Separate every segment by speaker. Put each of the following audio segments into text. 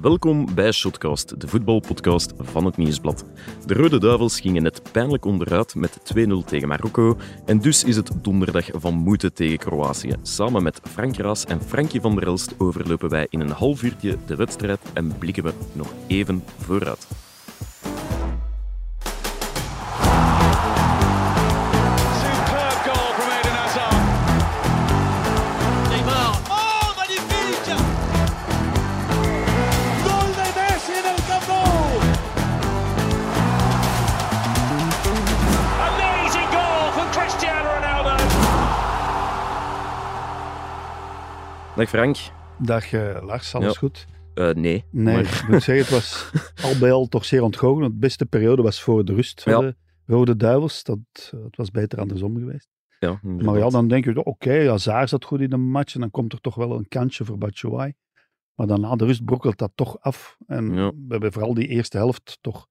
Speaker 1: welkom bij Shotcast, de voetbalpodcast van het Nieuwsblad. De Rode Duivels gingen net pijnlijk onderuit met 2-0 tegen Marokko en dus is het donderdag van moeite tegen Kroatië. Samen met Frank Raas en Frankie van der Elst overlopen wij in een half uurtje de wedstrijd en blikken we nog even vooruit. Dag Frank.
Speaker 2: Dag eh, Lars, alles
Speaker 1: Ja.
Speaker 2: goed?
Speaker 1: Eh, nee.
Speaker 2: Nee,
Speaker 1: Maar-
Speaker 2: ik moet zeggen, het was al bij al toch zeer ontgoocheld. De beste periode was voor de rust van
Speaker 1: Ja.
Speaker 2: de Rode Duivels. Dat, eh, het was beter andersom geweest.
Speaker 1: Ja,
Speaker 2: Maar ja, dan denk je, oké, ja, Zaar zat goed in de match en dan komt er toch wel een kansje voor Batshuayi. Maar dan na de rust brokkelt dat toch af. En
Speaker 1: Ja.
Speaker 2: we hebben vooral die eerste helft toch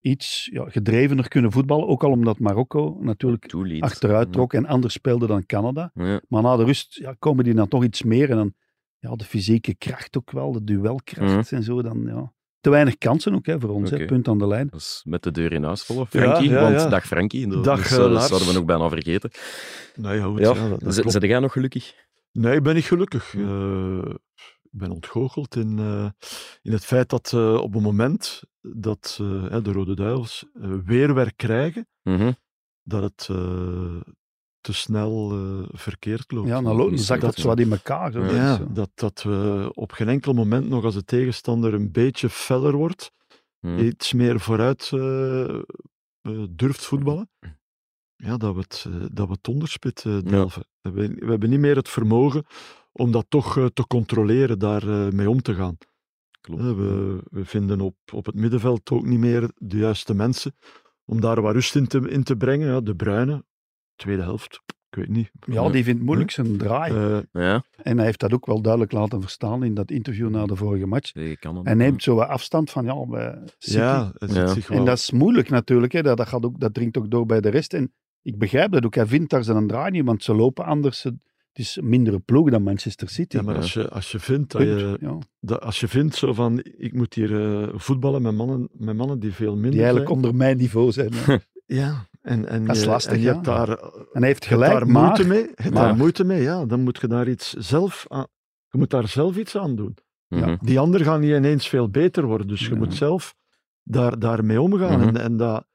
Speaker 2: iets ja, gedrevener kunnen voetballen. Ook al omdat Marokko natuurlijk
Speaker 1: toeliet.
Speaker 2: achteruit trok en anders speelde dan Canada.
Speaker 1: Ja.
Speaker 2: Maar na de rust ja, komen die dan toch iets meer. En dan ja, de fysieke kracht ook wel, de duelkracht en zo. Dan, ja. Te weinig kansen ook hè, voor ons, hè, punt aan de lijn.
Speaker 1: Dat is met de deur in huis vallen,
Speaker 3: Ja,
Speaker 1: Frankie.
Speaker 3: ja,
Speaker 1: want dag Frankie, dat,
Speaker 3: Dag, eh,
Speaker 1: zou- dat
Speaker 3: Lars.
Speaker 1: zouden we nog bijna vergeten.
Speaker 3: Nee, goed,
Speaker 1: Ja,
Speaker 3: ja, dat, dat
Speaker 1: z-
Speaker 3: klopt.
Speaker 1: zit jij nog gelukkig?
Speaker 3: Nee, ik ben niet gelukkig. Eh, ik ben ontgoocheld in, eh, in het feit dat eh, op het moment dat eh, hè, de Rode Duivels weerwerk krijgen,
Speaker 1: Mhm.
Speaker 3: dat het eh, te snel eh, verkeerd loopt.
Speaker 2: Ja, dan, lo- dan
Speaker 1: is
Speaker 2: zakt
Speaker 1: dat
Speaker 2: dat zo wat in elkaar. Zo.
Speaker 1: Ja.
Speaker 2: Dat zo.
Speaker 3: dat, dat we op geen enkel moment nog als de tegenstander een beetje feller wordt,
Speaker 1: Mhm.
Speaker 3: iets meer vooruit durft voetballen, ja, dat, we het, dat we het onderspit delven. We hebben niet meer het vermogen om dat toch eh, te controleren, daar eh, mee om te gaan.
Speaker 1: Klopt.
Speaker 3: Eh, we, we vinden op, op het middenveld ook niet meer de juiste mensen om daar wat rust in te, in te brengen. Ja, de Bruine, tweede helft, ik weet niet.
Speaker 2: Ja, die vindt het moeilijk zijn draai.
Speaker 3: Eh,
Speaker 1: Ja,
Speaker 2: En hij heeft dat ook wel duidelijk laten verstaan in dat interview na de vorige match.
Speaker 1: Canada.
Speaker 2: Hij neemt zo wat afstand van, ja, City.
Speaker 3: ja, het
Speaker 1: Ja.
Speaker 3: zich wel...
Speaker 2: En dat is moeilijk natuurlijk, hè. Dat, dat, gaat ook, dat dringt ook door bij de rest. En ik begrijp dat ook. Hij vindt daar zijn draai niet, want ze lopen anders. Het is een mindere ploeg dan Manchester City.
Speaker 3: Ja, maar
Speaker 1: Ja.
Speaker 3: als je, als je vindt dat
Speaker 2: Punt.
Speaker 3: je,
Speaker 2: Ja.
Speaker 3: dat, als je vindt zo van, ik moet hier eh, voetballen met mannen, met mannen die veel minder
Speaker 2: Die eigenlijk
Speaker 3: zijn.
Speaker 2: onder mijn niveau zijn. ja.
Speaker 3: Ja, en, en,
Speaker 2: Dat is
Speaker 3: je,
Speaker 2: lastig,
Speaker 3: en je
Speaker 2: ja.
Speaker 3: hebt daar,
Speaker 2: En hij heeft gelijk,
Speaker 3: daar
Speaker 2: maar...
Speaker 3: moeite mee. Je hebt
Speaker 2: maar-
Speaker 3: daar moeite mee, ja. Dan moet je daar iets zelf aan... Je moet daar zelf iets aan doen.
Speaker 1: Mhm.
Speaker 2: Ja.
Speaker 3: Die ander gaat niet ineens veel beter worden, dus je moet zelf daar, daarmee omgaan.
Speaker 1: Mhm.
Speaker 3: en, en dat...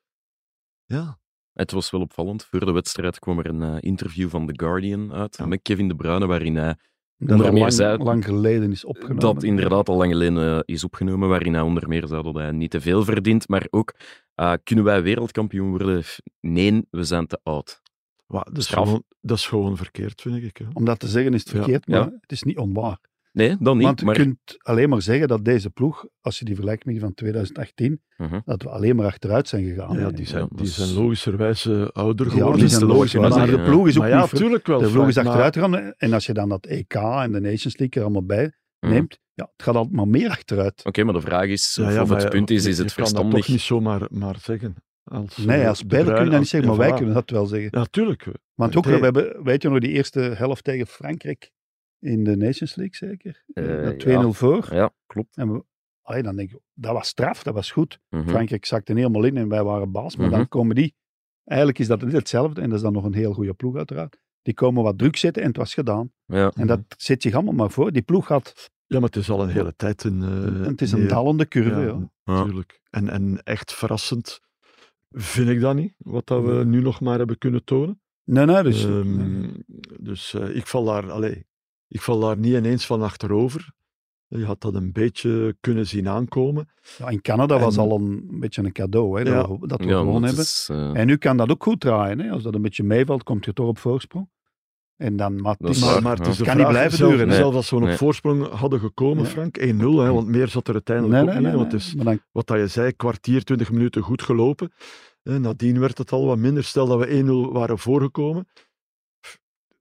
Speaker 3: Ja,
Speaker 1: Het was wel opvallend. Voor de wedstrijd kwam er een eh, interview van The Guardian uit
Speaker 3: Ja.
Speaker 1: met Kevin De Bruyne, waarin hij
Speaker 2: dat
Speaker 1: onder
Speaker 2: al
Speaker 1: meer
Speaker 2: lang,
Speaker 1: zei-
Speaker 2: lang geleden is opgenomen.
Speaker 1: dat inderdaad al lang geleden eh, is opgenomen, waarin hij onder meer zei dat hij niet te veel verdient, maar ook eh, kunnen wij wereldkampioen worden? Nee, we zijn te oud.
Speaker 3: wa- dat, is gewoon, dat is gewoon verkeerd, vind ik. Hè.
Speaker 2: Om dat te zeggen is het
Speaker 3: Ja.
Speaker 2: verkeerd, maar
Speaker 1: Ja.
Speaker 2: het is niet onwaar.
Speaker 1: Nee, dan niet.
Speaker 2: Want je
Speaker 1: maar...
Speaker 2: kunt alleen maar zeggen dat deze ploeg, als je die vergelijkt met die van 2018,
Speaker 1: Mhm.
Speaker 2: dat we alleen maar achteruit zijn gegaan.
Speaker 3: Ja, die zijn, die
Speaker 1: is-
Speaker 3: zijn logischerwijs eh, ouder
Speaker 2: Ja,
Speaker 3: geworden.
Speaker 2: die
Speaker 1: is
Speaker 2: zijn
Speaker 1: te
Speaker 2: logisch,
Speaker 1: logisch,
Speaker 2: maar de ploeg is ook
Speaker 3: maar ja,
Speaker 2: niet
Speaker 3: wel.
Speaker 2: De vloeg is
Speaker 3: maar-
Speaker 2: achteruit gegaan. En als je dan dat EK en de Nations League er allemaal bij
Speaker 1: Mhm.
Speaker 2: neemt, ja, het gaat altijd maar meer achteruit.
Speaker 1: Oké, maar de vraag is,
Speaker 3: Ja,
Speaker 1: of,
Speaker 3: ja,
Speaker 1: of
Speaker 3: maar
Speaker 1: het
Speaker 3: ja,
Speaker 1: punt is, is het
Speaker 3: je kan dat
Speaker 1: verstandig?
Speaker 3: toch niet zomaar maar zeggen. Als,
Speaker 2: Nee,
Speaker 3: eh,
Speaker 2: als speler kun je dat niet zeggen, maar wij
Speaker 3: voilà.
Speaker 2: kunnen dat wel zeggen.
Speaker 3: Ja, tuurlijk.
Speaker 2: Want ook,
Speaker 3: Nee.
Speaker 2: we hebben, weet je nog, die eerste helft tegen Frankrijk in de Nations League zeker?
Speaker 1: Eh,
Speaker 2: dat 2-0 voor.
Speaker 1: Ja, klopt.
Speaker 2: En we, allee, dan denk je, dat was straf, dat was goed.
Speaker 1: Mhm.
Speaker 2: Frankrijk zakte helemaal in en wij waren baas. Maar
Speaker 1: Mhm.
Speaker 2: dan komen die, eigenlijk is dat net hetzelfde. En dat is dan nog een heel goede ploeg uiteraard. Die komen wat druk zetten en het was gedaan.
Speaker 1: Ja.
Speaker 2: En dat zet zich allemaal maar voor. Die ploeg had,
Speaker 3: Ja, maar het is al een hele tijd een... eh,
Speaker 2: het is een
Speaker 3: nee,
Speaker 2: dalende curve.
Speaker 3: ja,
Speaker 2: Ja,
Speaker 1: Ja.
Speaker 3: Natuurlijk. En, en echt verrassend vind ik dat niet, wat dat we
Speaker 2: Nee.
Speaker 3: nu nog maar hebben kunnen tonen.
Speaker 2: Nee, nee, dus...
Speaker 3: Ehm,
Speaker 2: nee.
Speaker 3: dus eh, ik, val daar, allee, ik val daar niet ineens van achterover. Je had dat een beetje kunnen zien aankomen.
Speaker 2: Ja, in Canada was
Speaker 3: en-
Speaker 2: al een, beetje een cadeau hè,
Speaker 3: Ja.
Speaker 2: dat we, dat we
Speaker 1: Ja,
Speaker 2: gewonnen
Speaker 1: dat
Speaker 2: hebben.
Speaker 1: is, eh,
Speaker 2: En nu kan dat ook goed draaien. Hè. Als dat een beetje meevalt, komt je toch op voorsprong. En dan, maar is-
Speaker 3: Maar, het is
Speaker 2: Kan
Speaker 3: vraag,
Speaker 2: niet blijven
Speaker 3: zelf-
Speaker 2: duren?
Speaker 3: Zelfs als we op voorsprong hadden gekomen. Frank, 1-0, hè, want meer zat er uiteindelijk
Speaker 2: nee,
Speaker 3: ook
Speaker 2: nee,
Speaker 3: niet. Want
Speaker 2: nee.
Speaker 3: het is,
Speaker 2: Maar dan,
Speaker 3: wat dat je zei, kwartier, 20 minuten goed gelopen. Eh, nadien werd het al wat minder. Stel dat we 1-0 waren voorgekomen.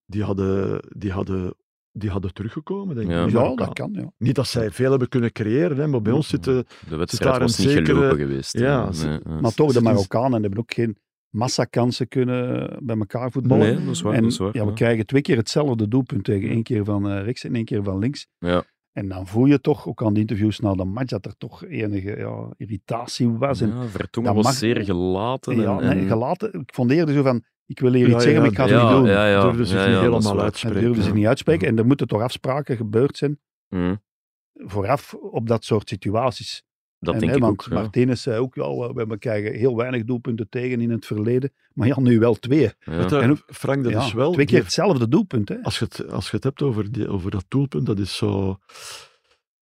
Speaker 3: Die hadden, die hadden, die hadden teruggekomen, denk ik.
Speaker 1: Ja.
Speaker 2: ja, dat kan. Ja.
Speaker 3: Niet dat zij veel hebben kunnen creëren, hè, maar bij ons zitten...
Speaker 1: de wedstrijd
Speaker 3: daar
Speaker 1: was niet
Speaker 3: zekere-
Speaker 1: gelopen geweest.
Speaker 3: Ja,
Speaker 1: Nee, ja.
Speaker 2: Maar toch, de
Speaker 3: zit een-
Speaker 2: Marokkanen hebben ook geen massakansen kunnen bij elkaar voetballen.
Speaker 1: Nee, dat is waar.
Speaker 2: en
Speaker 1: dat is waar,
Speaker 2: ja, we
Speaker 1: ja.
Speaker 2: krijgen twee keer hetzelfde doelpunt tegen. één keer van eh, rechts en één keer van links.
Speaker 1: Ja.
Speaker 2: En dan voel je toch, ook aan de interviews na de match, dat er toch enige ja, irritatie was. En,
Speaker 1: Ja, Vertongen was
Speaker 2: mag-
Speaker 1: zeer gelaten.
Speaker 2: ja,
Speaker 1: en,
Speaker 2: nee,
Speaker 1: en-
Speaker 2: gelaten. Ik vond eerder zo van, ik wil hier
Speaker 3: Ja,
Speaker 2: iets zeggen,
Speaker 3: ja,
Speaker 2: maar ik ga het
Speaker 1: ja,
Speaker 2: niet doen.
Speaker 1: ja, ja,
Speaker 3: durfde zich
Speaker 1: ja,
Speaker 3: niet helemaal uitspreken.
Speaker 2: durfden ze
Speaker 3: ja.
Speaker 2: niet uitspreken. En er moeten toch afspraken gebeurd zijn
Speaker 1: Mhm,
Speaker 2: vooraf op dat soort situaties.
Speaker 1: dat
Speaker 2: En,
Speaker 1: denk
Speaker 2: hè,
Speaker 1: ik
Speaker 2: want
Speaker 1: ook. ja.
Speaker 2: Martinez zei ook, ja, we, we krijgen heel weinig doelpunten tegen in het verleden. Maar ja, nu wel twee.
Speaker 1: Ja.
Speaker 2: En
Speaker 3: Frank, dat
Speaker 2: Ja,
Speaker 3: is wel...
Speaker 2: twee keer hetzelfde doelpunt. Hè?
Speaker 3: als, je het, als je het hebt over, die, over dat doelpunt, dat is zo...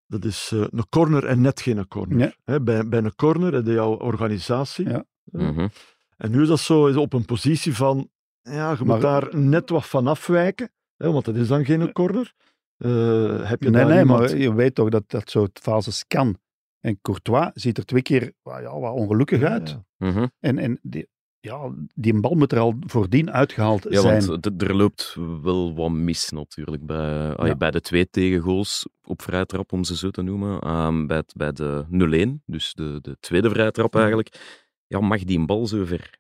Speaker 3: Dat is eh, een corner en net geen corner.
Speaker 2: Ja.
Speaker 3: Hè, bij, bij een corner heb je jouw organisatie.
Speaker 2: Ja.
Speaker 1: Mhm.
Speaker 3: En nu is dat zo is op een positie van... Ja, je
Speaker 2: Maar-
Speaker 3: moet daar net wat van afwijken. Hè, want dat is dan geen corner. Eh, heb je
Speaker 2: Nee, nee,
Speaker 3: iemand...
Speaker 2: maar je weet toch dat dat soort fases kan. En Courtois ziet er twee keer ah, ja, wat ongelukkig
Speaker 3: Ja,
Speaker 2: uit.
Speaker 3: ja.
Speaker 1: Mhm.
Speaker 2: En, en die, ja, die bal moet er al voordien uitgehaald
Speaker 1: Ja,
Speaker 2: zijn.
Speaker 1: want d- er loopt wel wat mis natuurlijk bij,
Speaker 2: Ja.
Speaker 1: bij de twee tegengoals op vrije trap, om ze zo te noemen. Ehm, bij, het- bij de 0-1, dus de, de tweede vrije trap
Speaker 2: Ja.
Speaker 1: eigenlijk, ja, mag die een bal zo ver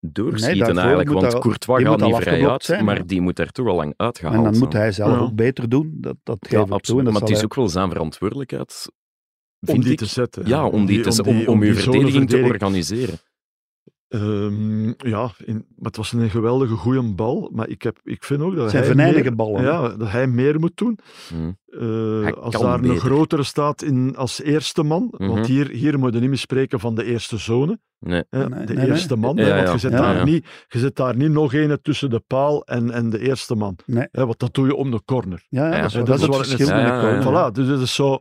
Speaker 1: doorschieten eigenlijk. Want
Speaker 2: daar-
Speaker 1: Courtois gaat niet
Speaker 2: al
Speaker 1: vrij uit,
Speaker 2: zijn,
Speaker 1: maar
Speaker 2: ja.
Speaker 1: die moet er toch al lang uitgehaald
Speaker 2: en dan moet hij zelf
Speaker 3: Ja.
Speaker 2: ook beter doen. Dat, dat
Speaker 1: Ja,
Speaker 2: geef ik toe.
Speaker 1: absoluut. Maar het is
Speaker 2: hij-
Speaker 1: ook wel zijn verantwoordelijkheid,
Speaker 3: Om
Speaker 1: vind
Speaker 3: die
Speaker 1: ik.
Speaker 3: te zetten.
Speaker 1: Ja, om, die te, om, om, uw
Speaker 3: zone
Speaker 1: verdediging te organiseren.
Speaker 3: Ehm, ja, in, maar het was een geweldige goede bal. Maar ik, heb, ik vind ook dat
Speaker 2: Het zijn
Speaker 3: hij,
Speaker 2: venijnige ballen.
Speaker 3: ja, dat hij meer moet doen.
Speaker 1: Mhm.
Speaker 3: Eh, als daar een grotere staat in, als eerste man.
Speaker 1: Mhm.
Speaker 3: Want hier, hier moet je niet meer spreken van de eerste zone.
Speaker 1: Nee.
Speaker 3: De
Speaker 2: nee,
Speaker 3: eerste man.
Speaker 1: Ja,
Speaker 3: hè,
Speaker 1: ja.
Speaker 3: want je zet,
Speaker 2: Ja,
Speaker 3: daar
Speaker 1: ja.
Speaker 3: Niet, je zet daar niet nog een tussen de paal en, en de eerste man.
Speaker 2: Nee.
Speaker 3: Hè, want dat doe je om de corner.
Speaker 2: Ja, ja,
Speaker 1: Ja,
Speaker 2: dat is,
Speaker 3: dat
Speaker 2: dat
Speaker 3: is
Speaker 2: het verschil corner.
Speaker 3: Voilà, dus het is zo.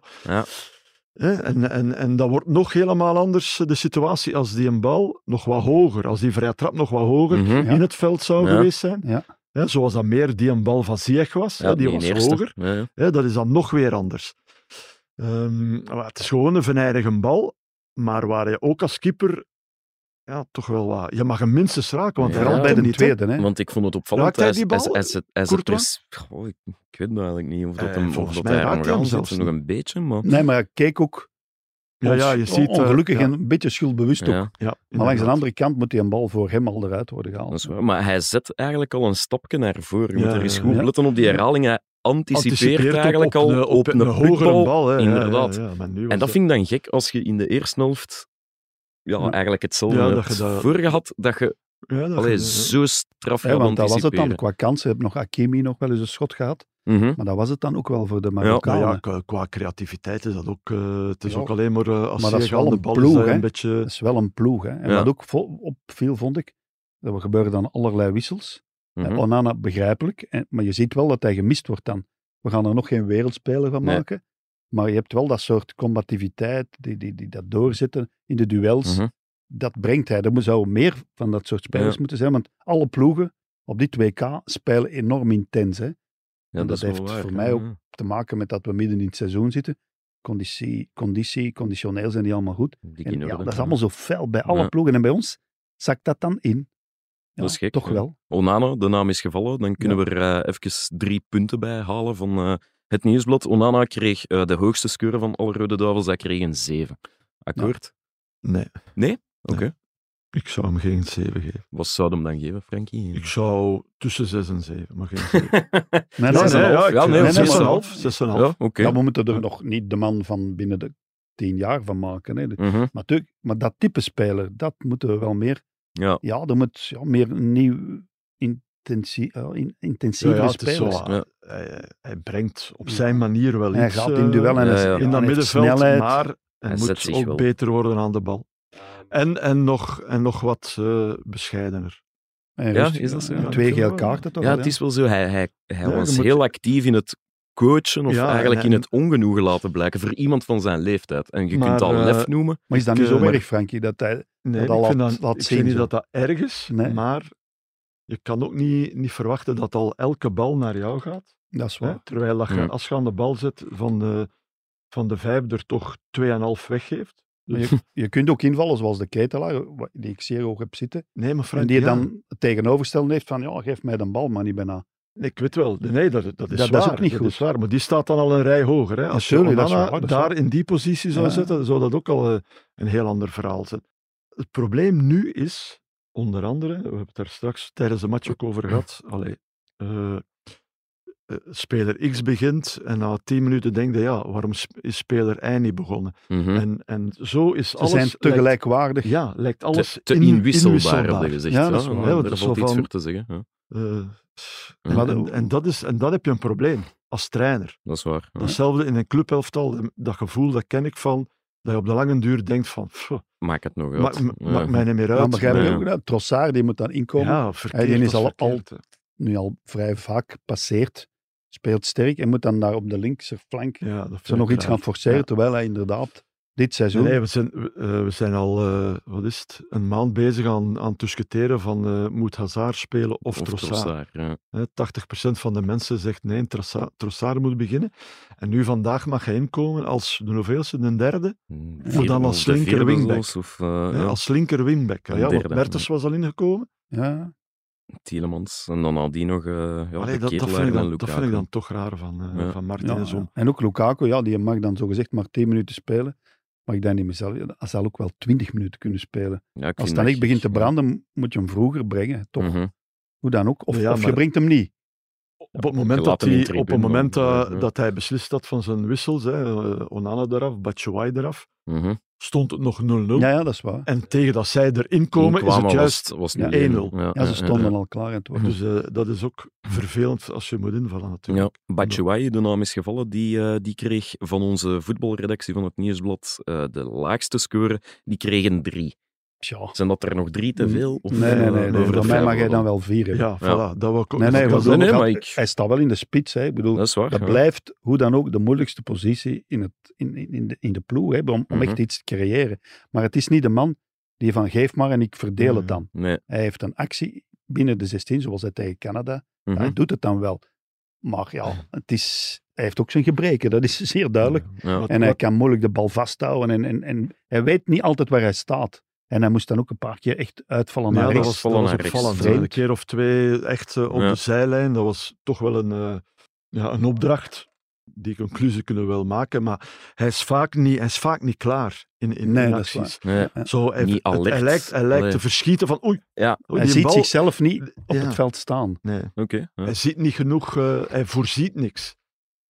Speaker 3: En, en, en dat wordt nog helemaal anders, eh, de situatie, als die een bal nog wat hoger, als die vrije trap nog wat hoger
Speaker 1: Mhm.
Speaker 2: Ja.
Speaker 3: in het veld zou
Speaker 1: Ja.
Speaker 3: geweest zijn.
Speaker 2: Ja.
Speaker 3: Hè, zoals dat meer die een bal van Ziyech was, hè, die was
Speaker 1: eerste.
Speaker 3: hoger.
Speaker 1: Ja, ja.
Speaker 3: Hè, dat is dan nog weer anders. Ehm, het is gewoon een venijnige bal, maar waar je ook als keeper ja, toch wel wat... Je mag hem minstens raken, want
Speaker 1: Ja,
Speaker 3: hij
Speaker 2: Vooral
Speaker 3: raakt
Speaker 2: bij de
Speaker 3: niet.
Speaker 2: tweede. Hè.
Speaker 1: Want ik vond het opvallend.
Speaker 3: Hij die bal,
Speaker 1: hij zet
Speaker 3: Courtois?
Speaker 1: pres- Goh, ik, ik weet nou eigenlijk niet of dat,
Speaker 3: Eh,
Speaker 1: hem, of
Speaker 3: volgens
Speaker 1: dat
Speaker 3: mij
Speaker 1: hij
Speaker 3: raakt
Speaker 1: nog
Speaker 3: hem zelfs
Speaker 1: een beetje, maar...
Speaker 2: Nee, maar keek ook
Speaker 3: Ja, ja, je ziet... eh,
Speaker 2: ongelukkig
Speaker 3: ja,
Speaker 2: en een beetje schuldbewust ook.
Speaker 1: Ja,
Speaker 3: ja,
Speaker 2: Maar langs de andere kant moet die een bal voor hem al eruit worden gehaald.
Speaker 1: dat is waar. Maar hij zet eigenlijk al een stapje naar voren. Je
Speaker 3: Ja,
Speaker 1: moet er eens goed letten op die herhaling. Hij anticipeert, eigenlijk
Speaker 3: op
Speaker 1: al op, een,
Speaker 3: hogere
Speaker 1: putbal.
Speaker 3: bal. Hè,
Speaker 1: inderdaad. En dat vind ik dan gek als je in de eerste helft ja,
Speaker 2: Ja.
Speaker 1: eigenlijk hetzelfde
Speaker 3: Ja, dat
Speaker 1: hebt
Speaker 3: je dat-
Speaker 1: voor gehad, dat je
Speaker 3: Ja, dat
Speaker 1: allee, zo straf
Speaker 2: want dat was het dan.
Speaker 1: anticiperen.
Speaker 2: Qua kansen heb nog Hakimi nog wel eens een schot gehad.
Speaker 1: Mhm.
Speaker 2: Maar dat was het dan ook wel voor de Marokkanen.
Speaker 3: ja, qua, qua creativiteit is dat ook... eh, het is
Speaker 2: Ja.
Speaker 3: ook alleen maar uh, als
Speaker 2: Maar dat is
Speaker 3: je
Speaker 2: wel een
Speaker 3: bal
Speaker 2: ploeg,
Speaker 3: is dat
Speaker 2: hè.
Speaker 3: een beetje...
Speaker 2: Dat is wel een ploeg. Hè. En
Speaker 1: Ja.
Speaker 2: wat ook opviel, vond ik, er gebeuren dan allerlei wissels. En Onana begrijpelijk, en, maar je ziet wel dat hij gemist wordt dan. We gaan er nog geen wereldspeler van
Speaker 1: Nee.
Speaker 2: Maar je hebt wel dat soort combativiteit, die, die, die dat doorzetten in de duels.
Speaker 1: Mhm.
Speaker 2: Dat brengt hij. Er zou meer van dat soort spelers
Speaker 1: Ja.
Speaker 2: moeten zijn, want alle ploegen op dit WK spelen enorm intens. Hè.
Speaker 1: Ja,
Speaker 2: En dat heeft
Speaker 1: waar,
Speaker 2: voor
Speaker 1: ja.
Speaker 2: mij ook te maken met dat we midden in het seizoen zitten. Conditie, conditie conditioneel zijn die allemaal goed. En ja, dat is allemaal zo fel bij alle ploegen. En bij ons zakt dat dan in. Ja,
Speaker 1: Dat is gek,
Speaker 2: Toch wel.
Speaker 1: Onana, de naam is gevallen. Dan kunnen we er eh, even drie punten bij halen van eh, het nieuwsblad. Onana kreeg eh, de hoogste score van alle Rode Duivels. Hij kreeg een 7. Akkoord?
Speaker 3: Nee,
Speaker 1: Oké.
Speaker 3: ik zou hem geen 7 geven.
Speaker 1: Wat zou hem dan geven, Frankie?
Speaker 3: Ik zou tussen 6 en 7, maar geen 7.
Speaker 2: Nee,
Speaker 1: Ja,
Speaker 2: nee,
Speaker 1: nee,
Speaker 2: nee,
Speaker 1: ja,
Speaker 3: ik
Speaker 1: ja, nee,
Speaker 2: nee,
Speaker 3: zes en
Speaker 2: maar-
Speaker 3: half, zes en half.
Speaker 1: Ja, oké.
Speaker 2: Ja, we moeten er nog niet de man van binnen de tien jaar van maken. Hè.
Speaker 1: Mhm.
Speaker 2: Maar, natuurlijk- maar dat type speler, dat moeten we wel meer...
Speaker 1: Ja.
Speaker 2: Ja, er moet ja, meer een nieuw in, Intensievere
Speaker 3: ja, is zo,
Speaker 2: spelers.
Speaker 1: Ja.
Speaker 3: hij, hij brengt op zijn manier wel
Speaker 2: Hij
Speaker 3: iets
Speaker 2: gaat
Speaker 3: eh,
Speaker 2: in duel en
Speaker 1: ja,
Speaker 2: hij-
Speaker 1: ja.
Speaker 2: ja,
Speaker 3: in
Speaker 2: hij
Speaker 3: dat middenveld,
Speaker 2: snelheid.
Speaker 3: maar
Speaker 1: Hij
Speaker 3: hij moet ook
Speaker 1: wel.
Speaker 3: beter worden aan de bal. En, en, nog, en nog wat eh, bescheidener.
Speaker 2: En
Speaker 1: Ja,
Speaker 2: rustig,
Speaker 1: is dat zo?
Speaker 3: Ja,
Speaker 2: twee geel kaarten toch?
Speaker 1: Ja,
Speaker 2: wel,
Speaker 1: het is wel zo. Hij, hij, hij
Speaker 3: Ja,
Speaker 1: was
Speaker 3: moet-
Speaker 1: heel actief in het coachen of
Speaker 3: Ja,
Speaker 1: eigenlijk
Speaker 3: en-
Speaker 1: in het ongenoegen laten blijken voor iemand van zijn leeftijd. En je
Speaker 3: Maar,
Speaker 1: kunt
Speaker 3: eh,
Speaker 1: lef noemen.
Speaker 2: Maar is dat
Speaker 3: Ik,
Speaker 2: niet zo
Speaker 3: eh,
Speaker 2: erg, Frankie, dat hij...
Speaker 3: Nee,
Speaker 2: Dat al
Speaker 3: ik, vind
Speaker 2: laat-
Speaker 3: dat,
Speaker 2: laat
Speaker 3: ik
Speaker 2: zien
Speaker 3: vind niet
Speaker 2: zo.
Speaker 3: dat dat erg is,
Speaker 2: Nee.
Speaker 3: maar je kan ook niet, niet verwachten dat al elke bal naar jou gaat.
Speaker 2: Dat is
Speaker 3: Hè?
Speaker 2: waar.
Speaker 3: Terwijl dat je, je aan de bal zit, van de, van de vijf er toch 2,5 weggeeft. Dus,
Speaker 2: je, je kunt ook invallen zoals de ketelaar, die ik zeer hoog heb zitten.
Speaker 3: nee, maar Frank,
Speaker 2: En die
Speaker 3: ja,
Speaker 2: dan het tegenovergestelde heeft van, ja, geef mij de bal, maar niet bijna.
Speaker 3: ik weet wel, nee, dat, dat is
Speaker 2: Dat- dat is ook niet
Speaker 3: dat
Speaker 2: goed.
Speaker 3: is waar, maar die staat dan al een rij hoger. Hè. Als je
Speaker 2: tuurlijk, dat is
Speaker 3: Onana daar in die positie zou
Speaker 2: Ja.
Speaker 3: zetten, zou dat ook al eh, een heel ander verhaal zijn. Het probleem nu is, onder andere, we hebben het daar straks tijdens de match ook over gehad, allee, eh, eh, speler X begint en na tien minuten denk je, ja, waarom is speler Y niet begonnen?
Speaker 1: Mhm.
Speaker 3: En, en zo is
Speaker 2: Ze
Speaker 3: alles...
Speaker 2: zijn te
Speaker 3: lijkt-
Speaker 2: gelijkwaardig.
Speaker 3: Ja, lijkt alles
Speaker 1: te, te
Speaker 3: in-
Speaker 1: inwisselbaar,
Speaker 3: inwisselbaar.
Speaker 1: heb je gezegd.
Speaker 2: Ja, dat is
Speaker 3: Ja, dat is
Speaker 1: iets
Speaker 3: van-
Speaker 1: voor te zeggen. Ja,
Speaker 3: Eh,
Speaker 1: Ja.
Speaker 3: en, en, dat is, en dat heb je een probleem als trainer.
Speaker 1: dat is waar. Ja.
Speaker 3: Datzelfde in een clubelftal, dat gevoel, dat ken ik van, dat je op de lange duur denkt van, pff,
Speaker 1: Maak het nog uit.
Speaker 3: ma- maakt mij niet meer
Speaker 2: Maar
Speaker 3: uit.
Speaker 2: begrijp je
Speaker 1: Ja.
Speaker 2: ook dat? Trossard die moet dan inkomen.
Speaker 3: Ja, verkeerd
Speaker 2: die is al-
Speaker 3: verkeerd.
Speaker 2: Nu al vrij vaak passeert. Speelt sterk en moet dan daar op de linkse flank
Speaker 3: Ja,
Speaker 2: zo nog iets gaan forceren.
Speaker 3: Ja.
Speaker 2: Terwijl hij inderdaad dit seizoen.
Speaker 3: Nee, we zijn, we, eh, we zijn al, eh, wat is het, een maand bezig aan, aan het discussiëren van eh, moet Hazard spelen of,
Speaker 1: Of
Speaker 3: Trossard.
Speaker 1: Trossard, ja.
Speaker 3: Hè, 80% van de mensen zegt nee, Trossard, Trossard moet beginnen. En nu vandaag mag hij inkomen als de hoeveelste, de derde,
Speaker 1: Vierde-
Speaker 3: dan als linker wingback.
Speaker 1: Of, ja,
Speaker 3: als linker wingback. Ja, want Mertens was al ingekomen.
Speaker 2: Ja,
Speaker 1: Tielemans. En dan nadien nog eh ja,
Speaker 3: Allee, dat, vind ik dan, dat vind ik dan toch raar van, eh
Speaker 1: Ja.
Speaker 3: van Martinez.
Speaker 2: ja. En ook Lukaku, ja, die mag dan zogezegd maar 10 minuten spelen. Maar ik denk niet mezelf, hij zal ook wel 20 minuten kunnen spelen.
Speaker 1: Ja,
Speaker 2: Als het dan echt begint te branden, moet je hem vroeger brengen. Toch?
Speaker 1: Mhm.
Speaker 2: Hoe dan ook. Of,
Speaker 3: Ja,
Speaker 2: of je brengt hem niet.
Speaker 3: Op het moment, dat, hij, op het moment dat,
Speaker 1: ja.
Speaker 3: dat hij beslist had van zijn wissels, hè, eh, Onana eraf, Batshuayi eraf,
Speaker 1: Mhm.
Speaker 3: Stond het nog 0-0.
Speaker 2: Ja, ja, dat is waar.
Speaker 3: En tegen dat zij erin komen, is het juist...
Speaker 1: was, was
Speaker 2: Ja.
Speaker 1: nu
Speaker 3: 1-0.
Speaker 1: Ja,
Speaker 2: Ja, ze
Speaker 1: ja,
Speaker 2: stonden
Speaker 1: ja.
Speaker 2: al klaar. En het wordt
Speaker 3: Dus eh, dat is ook vervelend als je moet invallen
Speaker 1: Ja,
Speaker 3: natuurlijk.
Speaker 1: Batshuayi, de naam is gevallen, die, eh, die kreeg van onze voetbalredactie van het Nieuwsblad eh, de laagste score. Die kregen drie.
Speaker 2: Tja.
Speaker 1: Zijn dat er nog drie te veel? Of,
Speaker 2: Nee, nee,
Speaker 1: eh,
Speaker 2: nee.
Speaker 1: de
Speaker 2: Voor mij mag hij dan
Speaker 1: wel?
Speaker 2: vier hebben.
Speaker 3: Ja, voilà. Dat wil ik ook
Speaker 2: Nee, nee,
Speaker 1: maar ik-
Speaker 2: hij staat wel in de spits. Hè. Ik bedoel,
Speaker 1: Dat is waar.
Speaker 2: dat
Speaker 1: ja.
Speaker 2: blijft hoe dan ook de moeilijkste positie in, het, in, in, in, de, in de ploeg hè, om, om
Speaker 1: Mhm.
Speaker 2: echt iets te creëren. Maar het is niet de man die van geef maar en ik verdeel het dan.
Speaker 1: Nee.
Speaker 2: Hij heeft een actie binnen de 16, zoals hij tegen Canada.
Speaker 1: Mhm.
Speaker 2: Hij doet het dan wel. Maar ja, het is, hij heeft ook zijn gebreken, dat is zeer duidelijk.
Speaker 1: Ja.
Speaker 3: Wat-
Speaker 2: En hij
Speaker 3: wat-
Speaker 2: kan moeilijk de bal vasthouden en, en, en hij weet niet altijd waar hij staat. En hij moest dan ook een paar keer echt uitvallen
Speaker 3: Ja,
Speaker 2: naar
Speaker 3: dat was, dat was opvallend.
Speaker 2: Vreemd.
Speaker 3: Een keer of twee echt eh, op
Speaker 1: Ja.
Speaker 3: de zijlijn. Dat was toch wel een, eh, ja, een opdracht. Die conclusie kunnen we wel maken. Maar hij is vaak niet, hij is vaak niet klaar in, in,
Speaker 2: Nee,
Speaker 3: in
Speaker 2: dat is
Speaker 3: acties.
Speaker 1: Nee.
Speaker 3: Zo, hij,
Speaker 1: Niet
Speaker 3: het-
Speaker 1: alert.
Speaker 3: hij lijkt, hij lijkt te verschieten van oei,
Speaker 1: Ja,
Speaker 3: oei,
Speaker 2: Hij ziet
Speaker 3: bal.
Speaker 2: zichzelf niet op
Speaker 3: Ja.
Speaker 2: het veld staan.
Speaker 3: Nee,
Speaker 1: oké. ja.
Speaker 3: hij ziet niet genoeg, eh, hij voorziet niks.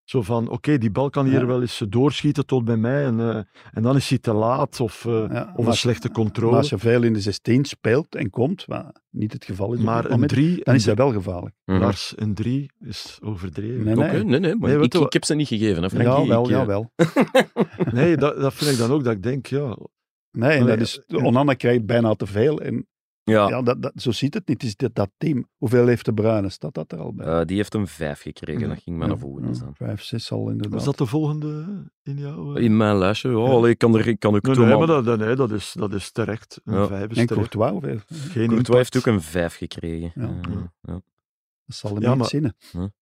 Speaker 3: Zo van, oké, die bal kan hier
Speaker 2: Ja.
Speaker 3: wel eens eh, doorschieten tot bij mij en, eh, en dan is hij te laat of, eh,
Speaker 2: Ja,
Speaker 3: of een slechte
Speaker 2: Maar
Speaker 3: controle.
Speaker 2: als je veel in de 16 speelt en komt, wat niet het geval is op
Speaker 3: Maar
Speaker 2: dit
Speaker 3: een
Speaker 2: moment,
Speaker 3: drie,
Speaker 2: dan is
Speaker 3: een
Speaker 2: hij wel gevaarlijk.
Speaker 1: Mhm.
Speaker 3: Lars, een drie is overdreven.
Speaker 2: Nee, nee.
Speaker 1: nee, nee, maar
Speaker 3: Nee, weet
Speaker 1: ik, ik heb ze niet gegeven, hè, Frankie.
Speaker 2: Ja, wel,
Speaker 1: Ik,
Speaker 2: ja, wel.
Speaker 3: Nee, dat, dat vind ik dan ook, dat ik denk, ja,
Speaker 2: Nee, en dat is. Onana krijgt bijna te veel. En
Speaker 1: Ja,
Speaker 2: ja, dat, dat, zo ziet het niet. Het is dat, dat team. Hoeveel heeft de Bruine? Staat dat er al bij?
Speaker 1: eh, die heeft een vijf gekregen.
Speaker 3: Ja.
Speaker 1: Dat ging mij naar voren.
Speaker 2: Ja,
Speaker 1: staan.
Speaker 2: vijf, zes al inderdaad.
Speaker 3: was dat de volgende in jouw... eh?
Speaker 1: In mijn lijstje, oh,
Speaker 3: Ja.
Speaker 1: allee, ik kan er ik kan ook
Speaker 3: Nee,
Speaker 1: toe,
Speaker 3: nee,
Speaker 1: maar
Speaker 3: maar dat, nee, dat, is, dat is terecht. Een
Speaker 1: Ja.
Speaker 3: vijf is
Speaker 2: en
Speaker 3: terecht.
Speaker 2: Courtois, hoeveel?
Speaker 3: Geen
Speaker 1: Courtois
Speaker 3: impact.
Speaker 1: heeft ook een vijf gekregen.
Speaker 2: Ja.
Speaker 1: Eh,
Speaker 3: Ja.
Speaker 1: ja.
Speaker 2: Dat zal hem
Speaker 3: Ja,
Speaker 2: niet
Speaker 3: maar-
Speaker 2: zinnen.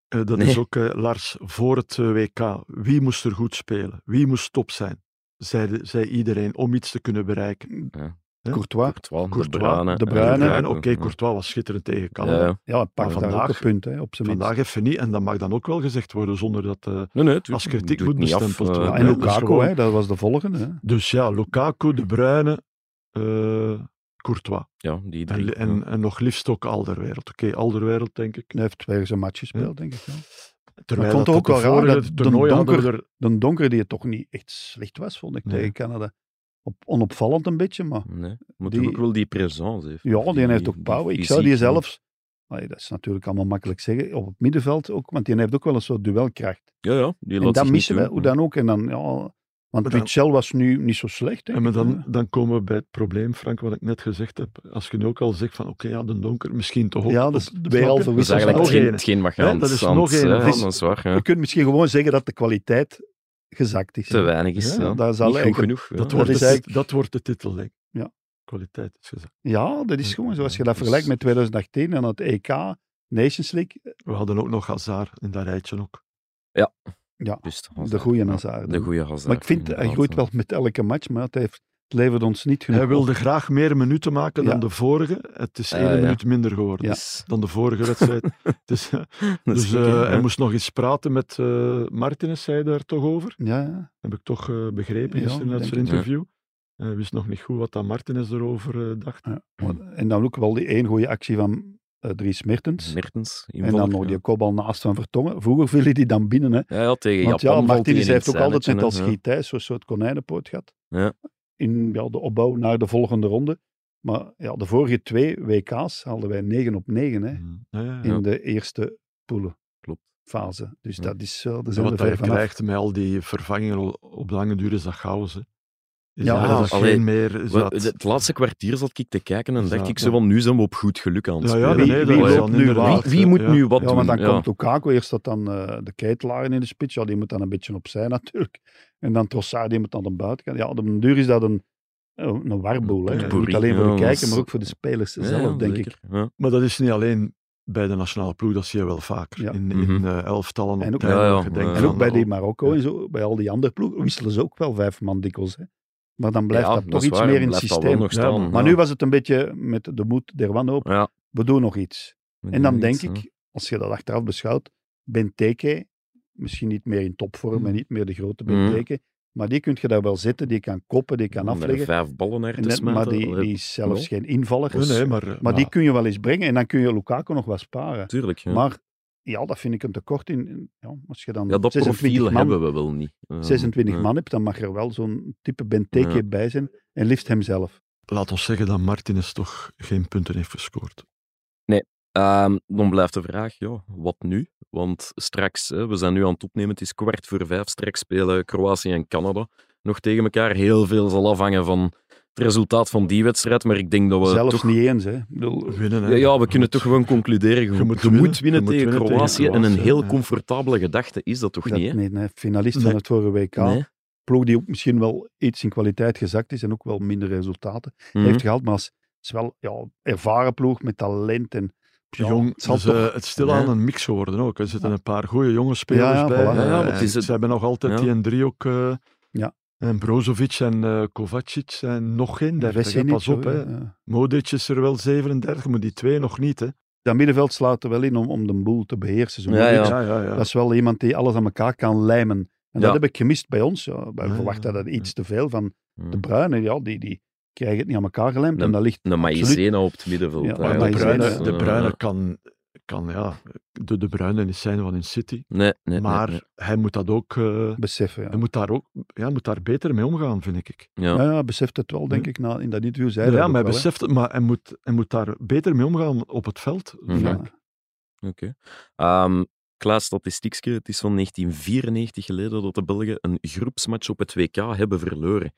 Speaker 3: Eh, dat
Speaker 1: Nee.
Speaker 3: is ook, eh, Lars, voor het eh, WK. Wie moest er goed spelen? Wie moest top zijn? Zei, zei iedereen om iets te kunnen bereiken.
Speaker 1: Ja.
Speaker 2: Courtois.
Speaker 1: Courtois,
Speaker 3: Courtois,
Speaker 1: de Bruyne.
Speaker 2: De Bruyne.
Speaker 3: Oké, Courtois was schitterend tegen Canada.
Speaker 1: Ja, ja.
Speaker 3: Vandaag-
Speaker 2: een punt, hè, op zijn.
Speaker 3: Vandaag even niet. En dat mag dan ook wel gezegd worden zonder dat... eh,
Speaker 1: Nee, nee.
Speaker 3: Als kritiek moet
Speaker 1: het niet af,
Speaker 3: bestempeld.
Speaker 2: Ja, en
Speaker 3: dat
Speaker 2: Lukaku,
Speaker 3: gewoon-
Speaker 2: hè, dat was de volgende. Hè.
Speaker 3: Dus ja, Lukaku, De Bruyne, eh, Courtois.
Speaker 1: Ja, die drie.
Speaker 3: En, en, en nog liefst ook Alderwereld. Oké, Alderwereld denk ik.
Speaker 2: Hij heeft weer zijn match gespeeld, denk ik. Ja.
Speaker 3: Terwijl
Speaker 2: vond
Speaker 3: dat
Speaker 2: het ook wel raar dat de donker-
Speaker 3: er...
Speaker 2: De donker die het toch niet echt slecht was, vond ik,
Speaker 3: Nee.
Speaker 2: tegen Canada. Op, onopvallend een beetje, maar
Speaker 1: Nee, maar
Speaker 2: Die-
Speaker 1: ook wel die présence heeft.
Speaker 2: ja, die, heeft ook
Speaker 1: die
Speaker 2: power. Ik zou die
Speaker 1: ja.
Speaker 2: zelfs, allee, dat is natuurlijk allemaal makkelijk zeggen, op het middenveld ook, want die heeft ook wel een soort duelkracht.
Speaker 1: Ja, ja, die
Speaker 2: En dat missen we, hoe dan ook. En dan, ja, want
Speaker 3: dan-
Speaker 2: was nu niet zo slecht,
Speaker 3: En maar
Speaker 2: ik.
Speaker 3: dan, dan komen we bij het probleem, Frank, wat ik net gezegd heb. Als je nu ook al zegt van, oké, ja, de donker, misschien toch ook.
Speaker 2: Ja,
Speaker 3: op-
Speaker 2: dat is al
Speaker 3: je?
Speaker 1: Dat is eigenlijk
Speaker 3: nog dat is
Speaker 1: het,
Speaker 3: een.
Speaker 1: eh, Dat is waar, ja.
Speaker 2: Je kunt misschien gewoon zeggen dat de kwaliteit gezakt is.
Speaker 1: Te weinig is.
Speaker 3: Ja,
Speaker 1: Ja,
Speaker 2: dat zal
Speaker 1: Niet goed genoeg.
Speaker 3: Dat,
Speaker 1: ja.
Speaker 3: wordt
Speaker 2: is
Speaker 3: de,
Speaker 2: eigenlijk-
Speaker 3: dat wordt de titel, denk ik.
Speaker 2: Ja.
Speaker 3: Kwaliteit is gezegd.
Speaker 2: Ja, dat is gewoon zo. Als je dat
Speaker 3: Dus-
Speaker 2: vergelijkt met 2018 en het EK, Nations League,
Speaker 3: We hadden ook nog Hazard in dat rijtje ook.
Speaker 1: Juist,
Speaker 2: de
Speaker 1: Hazard.
Speaker 2: goede
Speaker 1: Ja,
Speaker 2: Hazard.
Speaker 1: De goede Hazard.
Speaker 2: Maar ik vind, hij groeit
Speaker 1: ja.
Speaker 2: wel met elke match, maar het, heeft, het levert ons niet genoeg
Speaker 3: Hij
Speaker 2: op.
Speaker 3: wilde graag meer minuten maken dan
Speaker 2: Ja.
Speaker 3: de vorige. Het is
Speaker 1: Ah,
Speaker 3: één
Speaker 1: ja.
Speaker 3: minuut minder geworden
Speaker 2: Ja.
Speaker 1: Dus-
Speaker 3: dan de vorige wedstrijd. dus
Speaker 1: is
Speaker 3: dus eh, hij
Speaker 1: ja.
Speaker 3: moest nog eens praten met eh Martinez, zei hij daar toch over.
Speaker 2: Ja, ja.
Speaker 3: Heb ik toch eh, begrepen
Speaker 2: Ja,
Speaker 3: gisteren uit zijn interview. Hij wist nog niet goed wat dat Martinez erover eh, dacht.
Speaker 2: ja. Maar- En dan ook wel die één goede actie van eh, Dries Mertens.
Speaker 1: Mertens.
Speaker 2: en dan nog die kopbal naast van Vertongen. Vroeger vielen die dan binnen. Hè.
Speaker 1: Ja, ja, tegen
Speaker 2: Want
Speaker 1: Japan
Speaker 2: ja, Martinez
Speaker 1: hij in
Speaker 2: heeft ook altijd net als
Speaker 1: zijnetje, hè.
Speaker 2: Giet Thijs zo'n soort konijnenpoot gehad.
Speaker 1: Ja.
Speaker 2: In ja, de opbouw naar de volgende ronde. Maar ja, de vorige twee WK's haalden wij 9 op 9 hè,
Speaker 3: Mm, Ja, ja, ja.
Speaker 2: in de eerste poelen.
Speaker 1: Klopt.
Speaker 2: Fase. Dus dat is, uh, daar
Speaker 3: En
Speaker 2: zijn we
Speaker 3: wat je krijgt met al die vervangingen op lange duur is dat chaos. Hè.
Speaker 2: Ja,
Speaker 3: dat,
Speaker 1: ja,
Speaker 3: is dat
Speaker 1: allee,
Speaker 3: geen meer...
Speaker 1: Het laatste kwartier zat ik te kijken en dacht ik zo van, nu zijn we op goed geluk aan het
Speaker 3: ja, ja,
Speaker 1: spelen.
Speaker 3: nee,
Speaker 2: Wie- wie
Speaker 3: is
Speaker 2: loopt
Speaker 3: dan
Speaker 2: nu
Speaker 3: inderdaad,
Speaker 1: Wie, wie moet
Speaker 3: ja.
Speaker 1: nu wat
Speaker 2: ja,
Speaker 1: doen?
Speaker 2: want dan
Speaker 1: Ja.
Speaker 2: komt Lukaku, eerst dat dan eh, de keitelaar in de spits. Ja, die moet dan een beetje opzij natuurlijk. En dan Trossard, die moet aan de buitenkant. Ja, op een duur is dat een, een een warboel. Hè. Niet alleen voor de
Speaker 1: ja,
Speaker 2: kijker, maar ook voor de spelers
Speaker 1: Ja,
Speaker 2: zelf, denk
Speaker 1: zeker.
Speaker 2: ik.
Speaker 1: Ja.
Speaker 3: Maar dat is niet alleen bij de nationale ploeg, dat zie je wel vaker.
Speaker 2: Ja.
Speaker 3: In, in
Speaker 1: Mhm.
Speaker 3: eh, elftallen
Speaker 2: En
Speaker 3: op
Speaker 2: ook-.
Speaker 1: Ja, ja.
Speaker 2: En bij die
Speaker 3: oh,
Speaker 2: Marokko en zo, bij al die andere ploegen, wisselen ze ook wel vijf man dikwijls. Hè. Maar dan blijft
Speaker 1: Ja,
Speaker 2: dat toch iets
Speaker 1: waar,
Speaker 2: meer in het systeem.
Speaker 1: nog
Speaker 3: Ja,
Speaker 1: staan.
Speaker 3: maar-
Speaker 2: Maar
Speaker 1: ja.
Speaker 2: nu was het een beetje met de moed der wanhoop.
Speaker 1: Ja.
Speaker 2: We doen nog iets.
Speaker 1: We
Speaker 2: En dan denk
Speaker 1: iets,
Speaker 2: ik, als je dat achteraf beschouwt, Benteke, misschien niet meer in topvorm
Speaker 3: Mhm.
Speaker 2: en niet meer de grote. Benteke, maar die kun je daar wel zetten, die kan koppen, die kan afleggen.
Speaker 1: vijf ballen naar
Speaker 2: En
Speaker 1: te
Speaker 2: net- maar die, die is zelfs geen invaller.
Speaker 3: Nee, nee, maar,
Speaker 2: maar die kun je wel eens brengen en dan kun je Lukaku nog wat sparen.
Speaker 1: Tuurlijk, ja.
Speaker 2: Maar ja, dat vind ik een tekort in. in- Ja, als je dan
Speaker 1: ja, dat
Speaker 2: 26
Speaker 1: profiel
Speaker 2: man,
Speaker 1: hebben we wel niet. Eh,
Speaker 2: 26
Speaker 1: ja.
Speaker 2: man hebt, dan mag er wel zo'n type Benteke bij zijn. En liefst hemzelf.
Speaker 3: laat ons zeggen dat Martinez toch geen punten heeft gescoord.
Speaker 1: Ehm, dan blijft de vraag, ja, wat nu? Want straks, hè, we zijn nu aan het opnemen, het is kwart voor vijf, straks spelen Kroatië en Canada nog tegen elkaar. Heel veel zal afhangen van het resultaat van die wedstrijd, maar ik denk dat we
Speaker 2: Zelfs
Speaker 1: toch...
Speaker 2: niet eens. Hè. Bedoel,
Speaker 3: Winnen, hè.
Speaker 1: Ja, ja, we kunnen
Speaker 3: moet-
Speaker 1: toch gewoon concluderen. Je,
Speaker 3: je
Speaker 1: je
Speaker 3: moet
Speaker 1: moet
Speaker 3: winnen. Je
Speaker 1: tegen,
Speaker 3: winnen tegen
Speaker 1: Kroatië. En een heel
Speaker 3: ja.
Speaker 1: comfortabele gedachte is dat toch
Speaker 2: dat,
Speaker 1: niet, hè?
Speaker 2: nee, nee, finalist
Speaker 3: Nee.
Speaker 2: van het vorige WK.
Speaker 1: Nee.
Speaker 2: Ploeg die ook misschien wel iets in kwaliteit gezakt is en ook wel minder resultaten
Speaker 1: Mhm.
Speaker 2: heeft gehaald. Maar het is wel ja, ervaren ploeg met talent. En, ja,
Speaker 3: Jong,
Speaker 2: het zal
Speaker 3: dus,
Speaker 2: toch-
Speaker 3: eh, het is stilaan
Speaker 1: Ja.
Speaker 3: een mix geworden ook. Er zitten een paar goede jonge spelers
Speaker 2: Ja, ja,
Speaker 3: bij.
Speaker 2: voilà.
Speaker 1: Ja, het is het-
Speaker 3: Ze hebben nog altijd
Speaker 1: Ja.
Speaker 3: die en drie ook. eh. En Brozovic en eh, Kovacic zijn nog geen 30. hè.
Speaker 2: Vesinic,
Speaker 3: Pas op, hè.
Speaker 2: ja.
Speaker 3: Modric is er wel 37, maar die twee nog niet. Hè.
Speaker 2: Dat middenveld slaat er wel in om, om de boel te beheersen. Zo
Speaker 1: Ja, ja.
Speaker 3: ja, ja.
Speaker 2: Dat is wel iemand die alles aan elkaar kan lijmen. En
Speaker 1: Ja.
Speaker 2: dat heb ik gemist bij ons. Ja. Wij
Speaker 3: Ja,
Speaker 2: verwachten
Speaker 3: ja,
Speaker 2: dat
Speaker 3: ja.
Speaker 2: iets te veel van de Bruyne. Ja, die, die krijgen het niet aan elkaar gelijmd. En dat ligt
Speaker 1: Een Maïzena op het middenveld.
Speaker 2: Ja,
Speaker 3: de
Speaker 1: echt,
Speaker 3: de Bruyne kan, kan ja, de, de Bruyne niet zijn van in City.
Speaker 1: Nee, nee,
Speaker 3: maar
Speaker 1: nee,
Speaker 3: hij moet dat ook, eh,
Speaker 2: beseffen. Ja.
Speaker 3: hij moet daar ook, ja, moet daar beter mee omgaan, vind ik.
Speaker 1: Ja.
Speaker 2: Ja, ja, beseft het wel, denk ik, na, in dat interview zei
Speaker 3: Ja,
Speaker 2: hij dat
Speaker 3: maar hij beseft het, maar hij moet, hij moet daar beter mee omgaan op het veld.
Speaker 1: Mhm.
Speaker 2: Ja.
Speaker 1: Oké. Ehm, Klaar statistiekje. Het is van 1994 geleden dat de Belgen een groepsmatch op het WK hebben verloren.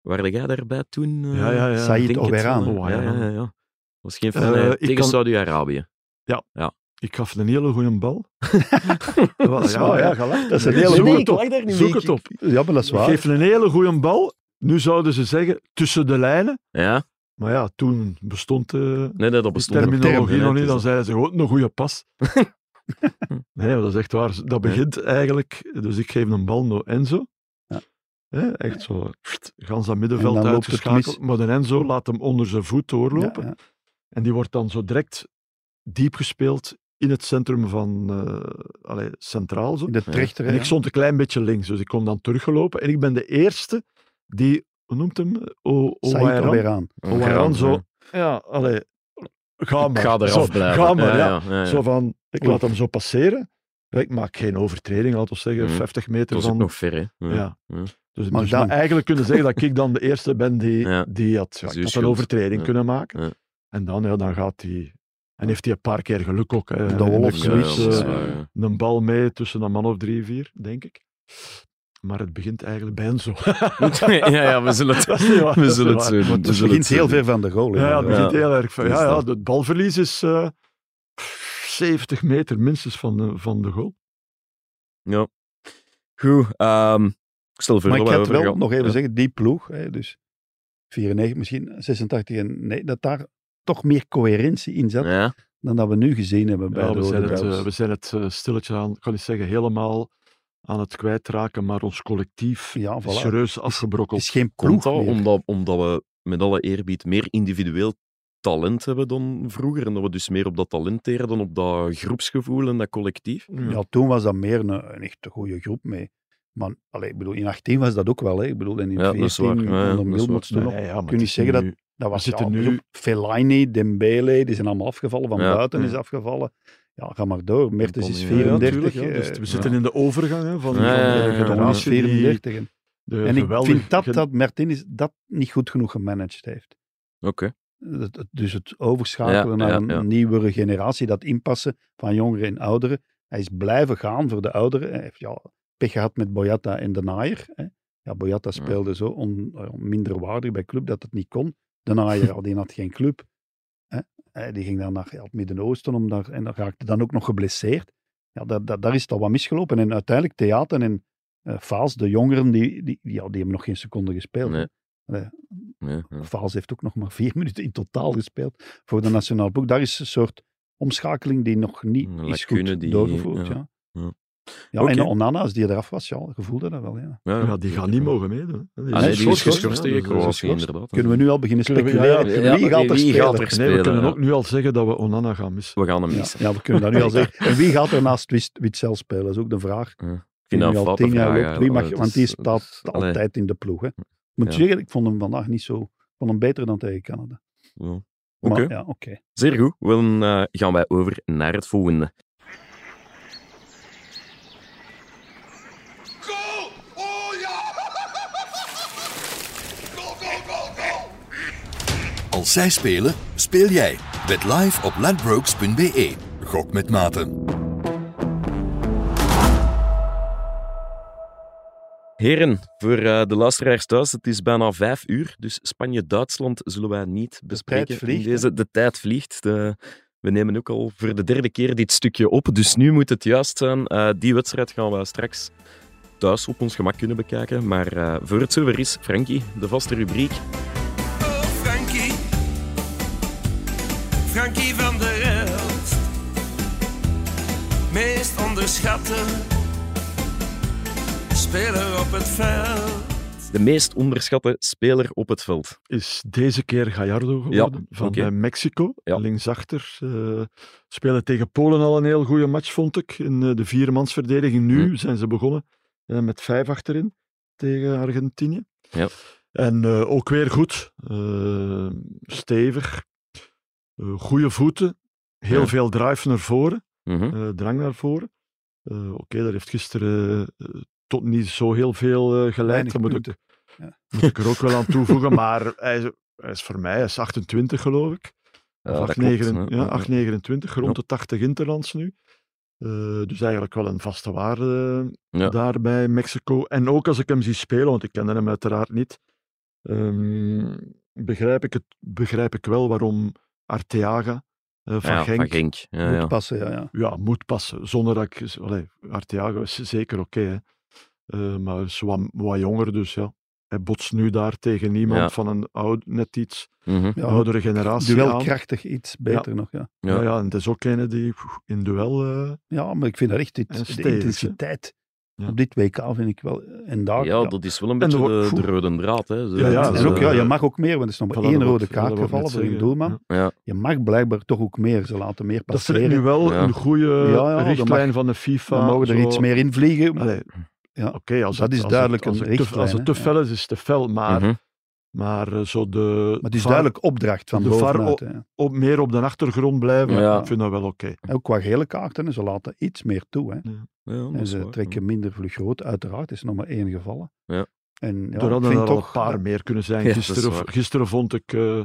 Speaker 1: Waar jij daarbij toen? eh,
Speaker 3: Ja, ja, ja.
Speaker 2: Saïd.
Speaker 3: Oh,
Speaker 1: ja,
Speaker 3: ja.
Speaker 1: ja, ja, ja. was geen
Speaker 3: Eh,
Speaker 1: tegen
Speaker 3: kan-
Speaker 1: Saudi-Arabië.
Speaker 3: Ik gaf een hele goede bal. ja,
Speaker 2: is waar,
Speaker 3: ja,
Speaker 2: ja. Dat is een hele
Speaker 3: Zoek
Speaker 2: goeie-
Speaker 3: het op.
Speaker 1: lag daar niet
Speaker 3: Zoek
Speaker 1: mee.
Speaker 3: het op.
Speaker 2: Ja, maar dat is waar.
Speaker 3: Geef een hele goede bal. Nu zouden ze zeggen tussen de lijnen.
Speaker 1: Ja,
Speaker 3: Maar ja, toen bestond de
Speaker 1: nee, nee, dat bestond er
Speaker 3: terminologie nog niet. Dan zeiden ze gewoon een goede pas. nee, dat is echt waar. Dat begint eigenlijk... Dus ik geef een bal naar Enzo.
Speaker 2: Ja.
Speaker 3: Hè, echt zo, pst, gans dat middenveld uitgeschakeld. Maar de Enzo laat hem onder zijn voet doorlopen.
Speaker 2: Ja, ja.
Speaker 3: En die wordt dan zo direct diep gespeeld in het centrum van... eh allee, centraal zo.
Speaker 2: In de trechter.
Speaker 3: En ik stond een klein beetje links, dus ik kom dan teruggelopen. En ik ben de eerste die, hoe noemt hem? O. Ouairan zo,
Speaker 1: Ja.
Speaker 3: allee, ga maar.
Speaker 1: Ik ga eraf
Speaker 3: Zo,
Speaker 1: blijven.
Speaker 3: Ga maar, ja.
Speaker 1: ja, ja, ja.
Speaker 3: Zo van, ik laat hem zo passeren. Ik maak geen overtreding, laten we zeggen,
Speaker 1: Mhm.
Speaker 3: 50
Speaker 1: Het
Speaker 3: meter
Speaker 1: ook
Speaker 3: van...
Speaker 1: nog ver, hè.
Speaker 3: Ja.
Speaker 1: Ja.
Speaker 3: Dus,
Speaker 2: Maar
Speaker 3: dus
Speaker 2: dan-
Speaker 3: eigenlijk kunnen zeggen dat ik dan de eerste ben die,
Speaker 1: Ja.
Speaker 3: die had, ja,
Speaker 1: Dat is
Speaker 3: had een overtreding
Speaker 1: Ja.
Speaker 3: kunnen maken.
Speaker 1: Ja.
Speaker 3: En dan, ja, dan gaat hij... En heeft hij een paar keer geluk ook. Hè.
Speaker 2: De
Speaker 3: En
Speaker 2: Wolf
Speaker 1: Ja, ja,
Speaker 2: zoiets,
Speaker 1: dat
Speaker 3: eh,
Speaker 1: ja.
Speaker 3: een bal mee tussen een man of drie, vier, denk ik. Maar het begint eigenlijk bij Enzo.
Speaker 1: ja, ja, we zullen het,
Speaker 3: Dat waar,
Speaker 1: we
Speaker 3: dat
Speaker 1: zullen het zo we
Speaker 2: het begint
Speaker 1: zo
Speaker 2: heel ver van de goal.
Speaker 3: Ja, ja, het begint heel erg.
Speaker 1: dat
Speaker 3: Ja,
Speaker 1: is
Speaker 3: ja,
Speaker 1: dat.
Speaker 3: het balverlies is eh, 70 meter minstens van de, van de goal.
Speaker 1: Ja. Goed. ehm, ik stel voor
Speaker 2: Maar ik
Speaker 1: dat
Speaker 2: had wel nog even
Speaker 1: Ja.
Speaker 2: zeggen, die ploeg, hè, dus 94, misschien 86 en nee, dat daar toch meer coherentie in zat
Speaker 1: Ja,
Speaker 2: dan dat we nu gezien hebben bij
Speaker 3: Ja,
Speaker 2: de
Speaker 3: we, zijn het, eh, we zijn het eh, stilletjes aan, ik kan niet zeggen helemaal aan het kwijtraken, maar ons collectief
Speaker 2: Ja,
Speaker 3: is serieus
Speaker 2: Het
Speaker 3: afgebrokkeld.
Speaker 2: is geen ploeg
Speaker 1: dat omdat, omdat we met alle eerbied meer individueel talent hebben dan vroeger en dat we dus meer op dat talent teren dan op dat groepsgevoel en dat collectief?
Speaker 2: Ja, toen was dat meer een, een echt goede groep mee. Maar allee, ik bedoel, in 18 was dat ook wel. Hè. Ik bedoel, en in
Speaker 1: Ja, dat is
Speaker 2: 14,
Speaker 1: waar. Ja,
Speaker 2: onder Wilmots toen nog. Kun
Speaker 3: het
Speaker 2: je zeggen
Speaker 3: nu-
Speaker 2: Dat was
Speaker 3: zitten
Speaker 2: ja,
Speaker 3: nu-
Speaker 2: Fellaini, Dembele, die zijn allemaal afgevallen. Van
Speaker 1: Ja.
Speaker 2: buiten is afgevallen. Ja, ga maar door. Mertens is
Speaker 1: Ja,
Speaker 2: 34.
Speaker 3: tuurlijk, ja. Dus we zitten in de overgang hè, van, van de generatie die
Speaker 2: 34. En,
Speaker 3: de
Speaker 2: en ik vind dat, dat Martinez dat niet goed genoeg gemanaged heeft.
Speaker 1: Oké.
Speaker 2: Dus het overschakelen naar een nieuwere generatie, dat inpassen van jongeren en ouderen. Hij is blijven gaan voor de ouderen. Hij heeft ja, pech gehad met Boyata en de Naaier. Hè. Ja, Boyata speelde zo on, ja, minderwaardig bij club dat het niet kon. De Naaier ja, die had geen club. Hè. Hij- Die ging dan naar het Midden-Oosten om daar, en dan raakte dan ook nog geblesseerd. Ja, daar, daar, daar is het al wat misgelopen. En uiteindelijk Theater en eh Faas, de jongeren, die, die, ja, die hebben nog geen seconde gespeeld.
Speaker 1: Nee.
Speaker 2: Heeft ook nog maar vier minuten in totaal gespeeld voor de nationale ploeg. Daar is een soort omschakeling die nog niet is goed
Speaker 1: die-
Speaker 2: doorgevoerd.
Speaker 1: ja.
Speaker 2: Ja.
Speaker 1: Ja.
Speaker 2: Ja,
Speaker 1: Oké.
Speaker 2: en Onana, als die eraf was, ja, je voelde dat wel. Ja.
Speaker 1: Ja,
Speaker 3: Ja, die gaan niet mogen meedoen. hè.
Speaker 1: Ah, nee,
Speaker 2: is
Speaker 1: die is
Speaker 2: geschorst,
Speaker 1: tegen Kroatië,
Speaker 2: geschorst.
Speaker 1: inderdaad.
Speaker 2: Kunnen we nu al beginnen speculeren?
Speaker 1: ja,
Speaker 2: wie gaat er
Speaker 1: wie
Speaker 2: spelen?
Speaker 1: gaat er
Speaker 3: Nee, we kunnen
Speaker 1: ja.
Speaker 3: ook nu al zeggen dat we Onana gaan missen.
Speaker 1: We gaan hem missen.
Speaker 2: ja, we kunnen dat nu al zeggen. En wie gaat er naast Wit- Witzel spelen? Dat is ook de vraag.
Speaker 1: Ik vind
Speaker 2: Die
Speaker 1: dat
Speaker 2: al
Speaker 1: foute
Speaker 2: tien jaar
Speaker 1: vraag.
Speaker 2: loopt. Wie mag,
Speaker 1: eigenlijk.
Speaker 2: want die staat altijd in de ploeg. Hè. Ik moet zeggen, ik vond hem vandaag niet zo... Ik vond hem beter dan tegen Canada.
Speaker 1: Oké.
Speaker 2: ja, oké.
Speaker 1: Zeer goed. Dan eh, gaan wij over naar het volgende.
Speaker 4: Goal! Oh ja! Goal, goal, goal, goal!
Speaker 5: Als zij spelen, speel jij. Bet live op ladbrokes.be. Gok met maten.
Speaker 1: Heren, voor eh, de luisteraars thuis, het is bijna vijf uur, dus Spanje-Duitsland zullen wij niet bespreken.
Speaker 2: tijd vliegt,
Speaker 1: deze, de tijd vliegt. De- we nemen ook al voor de derde keer dit stukje op, dus nu moet het juist zijn. Eh, die wedstrijd gaan we straks thuis op ons gemak kunnen bekijken. Maar eh, voor het zover is, Frankie, de vaste rubriek.
Speaker 4: Frankie van der Elst. Meest onderschatte speler op het veld.
Speaker 1: De meest onderschatte speler op het veld.
Speaker 3: Is deze keer Gallardo geworden van eh, Mexico.
Speaker 1: Ja.
Speaker 3: Linksachter. eh spelen tegen Polen al een heel goede match, vond ik. In eh, de viermansverdediging. Nu
Speaker 1: Hm.
Speaker 3: zijn ze begonnen eh, met vijf achterin tegen Argentinië.
Speaker 1: Ja.
Speaker 3: En eh, ook weer goed. stevig. Eh goede voeten. Heel
Speaker 1: Ja.
Speaker 3: veel drive naar voren.
Speaker 1: Mhm.
Speaker 3: eh, drang naar voren. Eh, Oké, daar heeft gisteren tot niet zo heel veel geleid. Dat moet ik.
Speaker 2: Ja.
Speaker 3: moet ik er ook wel aan toevoegen. Maar hij is, hij is voor mij hij is 28, geloof ik. Of
Speaker 1: dat
Speaker 3: 8,
Speaker 1: klopt,
Speaker 3: 9,
Speaker 1: hè.
Speaker 3: ja,
Speaker 1: Ja.
Speaker 3: 8, 29, rond
Speaker 1: Ja.
Speaker 3: de 80 interlands nu. Dus eigenlijk wel een vaste waarde
Speaker 1: Ja.
Speaker 3: daar bij Mexico. En ook als ik hem zie spelen, want ik kende hem uiteraard niet, ehm, begrijp, ik het, begrijp ik wel waarom Arteaga eh, van
Speaker 1: Ja,
Speaker 3: Genk
Speaker 1: van Genk. Ja,
Speaker 2: Moet
Speaker 1: ja.
Speaker 2: passen, ja. ja.
Speaker 3: ja, moet passen. Zonder dat ik... Allee, Arteaga is zeker oké, hè. Eh, maar is wat, wat jonger, dus ja. Hij botst nu daar tegen iemand
Speaker 1: Ja.
Speaker 3: van een oud, net iets
Speaker 2: ja
Speaker 3: oudere generatie aan.
Speaker 2: duelkrachtig iets beter nog, ja.
Speaker 1: Ja.
Speaker 3: Ja. ja, en het is ook een die in duel... eh,
Speaker 2: Ja, maar ik vind dat echt dit,
Speaker 3: En
Speaker 2: de intensiteit
Speaker 3: Ja.
Speaker 2: op dit WK vind ik wel. En daar,
Speaker 1: Ja,
Speaker 2: ja.
Speaker 1: dat is wel een
Speaker 3: En
Speaker 1: beetje de, rode draad. Hè. Zo-
Speaker 3: Ja, ja,
Speaker 1: het is,
Speaker 2: en ook, ja, je mag ook meer, want er is nog maar één
Speaker 3: dat
Speaker 2: rode kaart
Speaker 3: dat
Speaker 2: gevallen voor een doelman.
Speaker 1: Ja.
Speaker 2: Je mag blijkbaar toch ook meer. Ze laten meer
Speaker 3: dat vind ik
Speaker 2: passeren.
Speaker 3: nu wel
Speaker 1: Ja.
Speaker 3: een goede
Speaker 2: ja, dat
Speaker 3: richtlijn
Speaker 2: mag-
Speaker 3: van de FIFA.
Speaker 2: Dan mogen er iets meer in vliegen.
Speaker 3: Allee,
Speaker 2: Ja.
Speaker 3: Oké, als
Speaker 2: Dat
Speaker 3: het,
Speaker 2: is
Speaker 3: als
Speaker 2: duidelijk
Speaker 3: het, als
Speaker 2: een
Speaker 3: te- Als het te fel is, is het te fel. Maar,
Speaker 1: Mhm.
Speaker 3: Maar eh, zo de...
Speaker 2: maar het is
Speaker 3: VAR
Speaker 2: duidelijk opdracht van
Speaker 3: de VAR op, meer op de achtergrond blijven,
Speaker 1: Ja.
Speaker 3: ik vind dat wel oké.
Speaker 2: Ook qua gele kaarten, ze laten iets meer toe. Hè.
Speaker 1: Ja,
Speaker 2: En ze
Speaker 1: waar,
Speaker 2: trekken minder vlug rood. Uiteraard is nog maar één gevallen.
Speaker 1: Ja.
Speaker 2: En ja,
Speaker 3: er
Speaker 2: ik
Speaker 3: hadden
Speaker 2: vind
Speaker 3: er al
Speaker 2: toch
Speaker 3: een paar
Speaker 2: dat-
Speaker 3: meer kunnen zijn. Gisteren, gisteren vond ik, eh,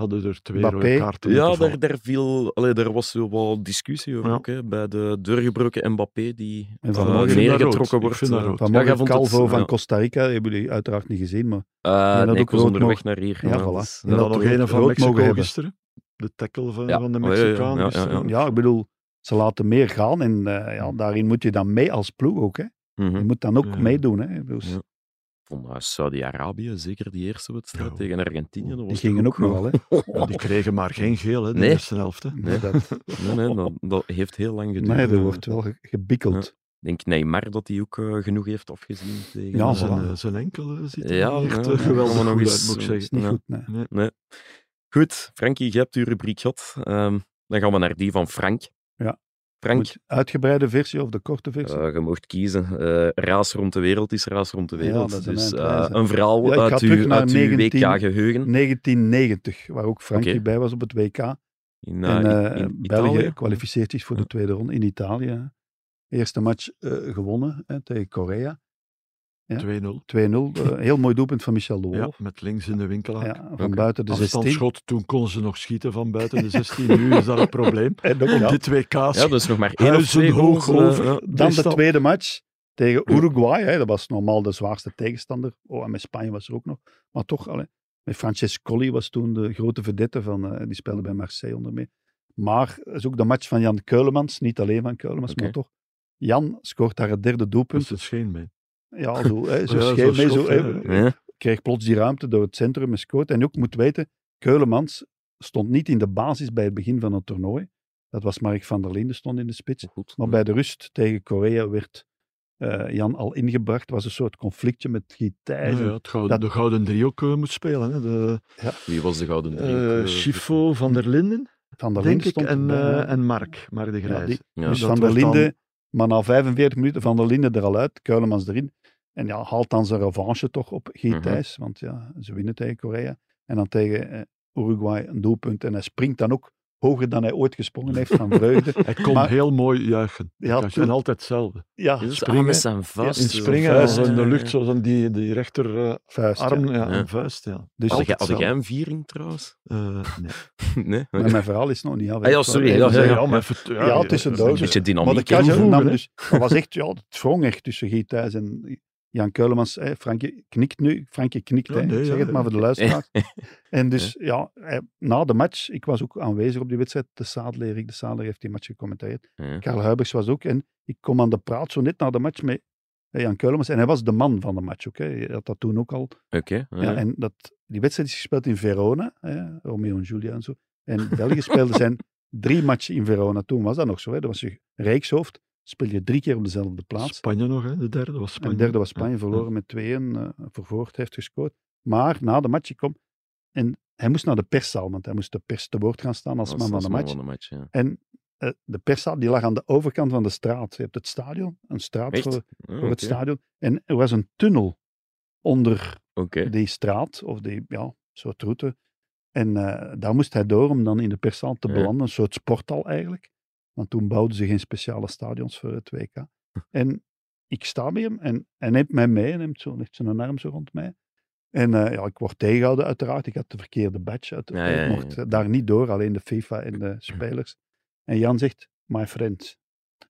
Speaker 3: hadden er twee
Speaker 2: Mbappé.
Speaker 3: rode kaarten
Speaker 1: Ja, daar, viel, allee, daar was wat discussie over
Speaker 3: Ja.
Speaker 1: ook, hè, bij de doorgebroken Mbappé die
Speaker 2: En
Speaker 3: dat rood.
Speaker 1: neergetrokken wordt. eh.
Speaker 2: Vanmorgen
Speaker 1: vond het-
Speaker 2: Calvo van
Speaker 1: ja.
Speaker 2: Costa Rica, hebben jullie uiteraard niet gezien, maar
Speaker 1: Eh,
Speaker 2: dat
Speaker 1: nee,
Speaker 2: ook
Speaker 1: ik was
Speaker 2: rood
Speaker 1: onderweg
Speaker 2: mogen-
Speaker 1: naar hier.
Speaker 2: Ja,
Speaker 1: Ja,
Speaker 2: voilà.
Speaker 3: En
Speaker 2: dat
Speaker 3: nog een van Mexico gisteren. De tackle van,
Speaker 1: Ja.
Speaker 3: van de
Speaker 1: Oh, ja, ja,
Speaker 3: Mexicaan
Speaker 1: ja, ja, ja.
Speaker 2: ja, ik bedoel, ze laten meer gaan en eh, ja, daarin moet je dan mee als ploeg ook. Hè.
Speaker 1: Mhm.
Speaker 2: Je moet dan ook
Speaker 3: Ja.
Speaker 2: meedoen. Hè. Dus,
Speaker 1: Uh, Saudi-Arabië, zeker die eerste wedstrijd
Speaker 3: Ja.
Speaker 1: tegen Argentinië. dat
Speaker 2: Die gingen ook nog wel. Hè.
Speaker 3: Ja, die kregen maar geen geel, hè, de
Speaker 1: Nee.
Speaker 3: eerste helft. Hè.
Speaker 1: Nee.
Speaker 2: Dat,
Speaker 1: Nee, nee, dat, dat heeft heel lang geduurd.
Speaker 2: nee, er wordt wel ge- gebikkeld.
Speaker 1: Ik denk Neymar dat hij ook eh, genoeg heeft afgezien. Tegen,
Speaker 2: Ja,
Speaker 3: zijn, eh, zijn enkel eh, ziet er
Speaker 1: Ja,
Speaker 3: echt geweldig
Speaker 1: nog
Speaker 3: goed
Speaker 1: eens,
Speaker 3: uit, moet ik zeggen.
Speaker 2: is niet
Speaker 1: Ja.
Speaker 2: goed, nee.
Speaker 1: Nee. Goed, Frankie, je hebt uw rubriek gehad. Ehm, dan gaan we naar die van Frank.
Speaker 2: Ja.
Speaker 1: Frank,
Speaker 2: Moet uitgebreide versie of de korte versie?
Speaker 1: eh, je mocht kiezen. Eh, raas rond de wereld is raas rond de wereld.
Speaker 2: een
Speaker 1: dus eh, een verhaal
Speaker 2: Ja,
Speaker 1: uit, uw, uit uw
Speaker 2: 19
Speaker 1: WK-geheugen.
Speaker 2: 1990, waar ook Frankie
Speaker 1: Oké.
Speaker 2: bij was op het WK.
Speaker 1: In,
Speaker 2: en
Speaker 1: in- in
Speaker 2: België
Speaker 1: Italië.
Speaker 2: kwalificeert zich voor de tweede ronde in Italië. Eerste match eh, gewonnen hè, tegen Korea. Ja.
Speaker 3: 2-0.
Speaker 2: 2-0. eh, heel mooi doelpunt van Michel de
Speaker 3: Ja, met links in de winkel.
Speaker 2: Ja, van buiten de 16.
Speaker 3: Afstandsschot, toen konden ze nog schieten van buiten de 16. Nu is dat een probleem.
Speaker 2: En ook,
Speaker 3: dit WK
Speaker 1: Ja, dus nog maar één of twee goals. eh,
Speaker 3: over.
Speaker 1: ja.
Speaker 2: Dan de tweede match tegen Uruguay. Hè, dat was normaal de zwaarste tegenstander. Oh, en met Spanje was er ook nog. Maar toch, allee, met Francescoli was toen de grote vedette van, eh, die speelde bij Marseille onder mee. Maar het is ook de match van Jan Keulemans, niet alleen van Keulemans, maar toch. Jan scoort daar het derde
Speaker 3: Dat
Speaker 2: doelpunt.
Speaker 3: is een scheenbeen.
Speaker 2: Ja, zo, hè, zo
Speaker 3: Ja, zo
Speaker 2: mee, zo, hè,
Speaker 3: hè.
Speaker 1: Ja.
Speaker 2: kreeg plots die ruimte door het centrum en scoort. En ook moet weten, Keulemans stond niet in de basis bij het begin van het toernooi. Dat was Mark van der Linden, stond in de spits.
Speaker 1: Goed.
Speaker 2: Maar bij de rust tegen Korea werd eh, Jan al ingebracht. Het was een soort conflictje met Guy Thijs.
Speaker 3: Ja, ja,
Speaker 2: dat-
Speaker 3: De gouden driehoek eh, moet spelen. Hè. De,
Speaker 1: Wie was de gouden
Speaker 3: eh
Speaker 1: driehoek? eh,
Speaker 3: Schifo van der Linden,
Speaker 2: Van der
Speaker 3: denk
Speaker 2: Linden
Speaker 3: ik,
Speaker 2: stond
Speaker 3: en, eh,
Speaker 2: ja.
Speaker 3: en Mark, Mark de Grijze.
Speaker 2: die-
Speaker 1: ja.
Speaker 2: Dus
Speaker 3: dat
Speaker 2: Van der
Speaker 3: dan-
Speaker 2: Linden, maar na 45 minuten Van der Linden er al uit, Keulemans erin. En ja, haalt dan zijn revanche toch op
Speaker 1: Mhm.
Speaker 2: Thijs, want ja, ze winnen tegen Korea. En dan tegen eh, Uruguay een doelpunt. En hij springt dan ook hoger dan hij ooit gesprongen heeft van vreugde.
Speaker 3: Hij kon
Speaker 2: Maar-
Speaker 3: heel mooi juichen.
Speaker 2: Ja,
Speaker 3: en altijd hetzelfde.
Speaker 2: Ja,
Speaker 1: Dus
Speaker 3: springen.
Speaker 1: ah, met zijn vuist.
Speaker 3: In
Speaker 1: zo.
Speaker 3: springen,
Speaker 2: vuist,
Speaker 3: zo in de
Speaker 1: ja,
Speaker 3: lucht,
Speaker 1: ja.
Speaker 3: zoals aan die, die rechter eh,
Speaker 2: vuist.
Speaker 3: arm,
Speaker 2: ja.
Speaker 3: ja,
Speaker 1: Ja.
Speaker 3: vuist. Ja.
Speaker 2: Dus
Speaker 1: Had jij,
Speaker 2: altijd
Speaker 1: had jij
Speaker 2: zo.
Speaker 1: een viering trouwens?
Speaker 3: Eh, nee.
Speaker 1: nee?
Speaker 2: Maar mijn verhaal is nog niet af.
Speaker 1: Ah ja,
Speaker 2: Ik
Speaker 1: sorry, ja,
Speaker 2: even
Speaker 1: ja, ja.
Speaker 3: maar even-
Speaker 2: Ja, tussendoor.
Speaker 1: Een beetje
Speaker 2: Maar
Speaker 1: dynamiek.
Speaker 2: de
Speaker 3: toevoegen,
Speaker 2: nam
Speaker 3: hè.
Speaker 2: dus, dat was echt, ja, het wrong echt tussen Guy Thijs en Jan Keulemans. Frankje knikt nu, Frankje knikt,
Speaker 3: Ja,
Speaker 2: hè,
Speaker 3: nee,
Speaker 2: ik zeg
Speaker 3: ja,
Speaker 2: het maar voor de luisteraar. En dus, ja, na de match, ik was ook aanwezig op die wedstrijd, de Sadler, Erik de Sadler heeft die match gecommenteerd.
Speaker 1: Ja.
Speaker 2: Karel Huibers was ook, en ik kom aan de praat zo net na de match met eh, Jan Keulemans, en hij was de man van de match ook. Hè. Hij had dat toen ook al.
Speaker 1: Oké. ja.
Speaker 2: Ja, en dat, die wedstrijd is gespeeld in Verona, hè, Romeo en Julia en zo. En België speelde zijn drie matchen in Verona. Toen was dat nog zo. Hè. Dat was je reekshoofd. Speel je drie keer op dezelfde plaats.
Speaker 3: Spanje nog, hè? de derde was
Speaker 2: En
Speaker 3: Spanje.
Speaker 2: de derde was Spanje, verloren met 2-1. eh Vervoort heeft gescoord. Maar na de match kwam. En hij moest naar de perszaal, want hij moest de pers te woord gaan staan als
Speaker 1: Als-
Speaker 2: man van
Speaker 1: als
Speaker 2: de
Speaker 1: man
Speaker 2: match.
Speaker 1: van de match, ja.
Speaker 2: En eh, de perszaal die lag aan de overkant van de straat. Je hebt het stadion, een straat
Speaker 1: Echt?
Speaker 2: voor,
Speaker 1: Ah,
Speaker 2: voor het stadion. En er was een tunnel onder die straat, of die ja, soort route. En eh, daar moest hij door om dan in de perszaal te
Speaker 1: Ja.
Speaker 2: belanden, een soort sporthal eigenlijk. Want toen bouwden ze geen speciale stadions voor het WK. En ik sta bij hem en hij neemt mij mee en neemt, zo, legt zijn arm zo rond mij. En eh, ja, ik word tegengehouden uiteraard. Ik had de verkeerde badge. Uit,
Speaker 1: Ja, ja,
Speaker 2: ik mocht
Speaker 1: ja.
Speaker 2: daar niet door, alleen de FIFA en de spelers. En Jan zegt, my friend.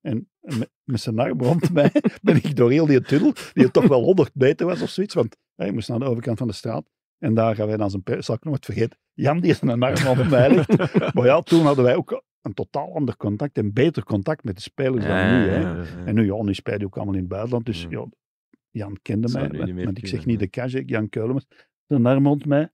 Speaker 2: En met, met zijn arm rond mij ben ik door heel die tunnel, die toch wel 100 meter was of zoiets, want hij moest naar de overkant van de straat. En daar gaan wij dan zijn pers, zal ik nooit vergeten, Jan die zijn arm op mij legt. Maar ja, toen hadden wij ook een totaal ander contact en beter contact met de spelers dan nu. Hè.
Speaker 1: ja, ja.
Speaker 2: En nu, ja, nu speel je ook allemaal in het buitenland, dus
Speaker 1: Ja.
Speaker 2: ja, Jan kende mij, want ik zeg niet de Kajek, Jan Keulemans, zijn arm rond mij.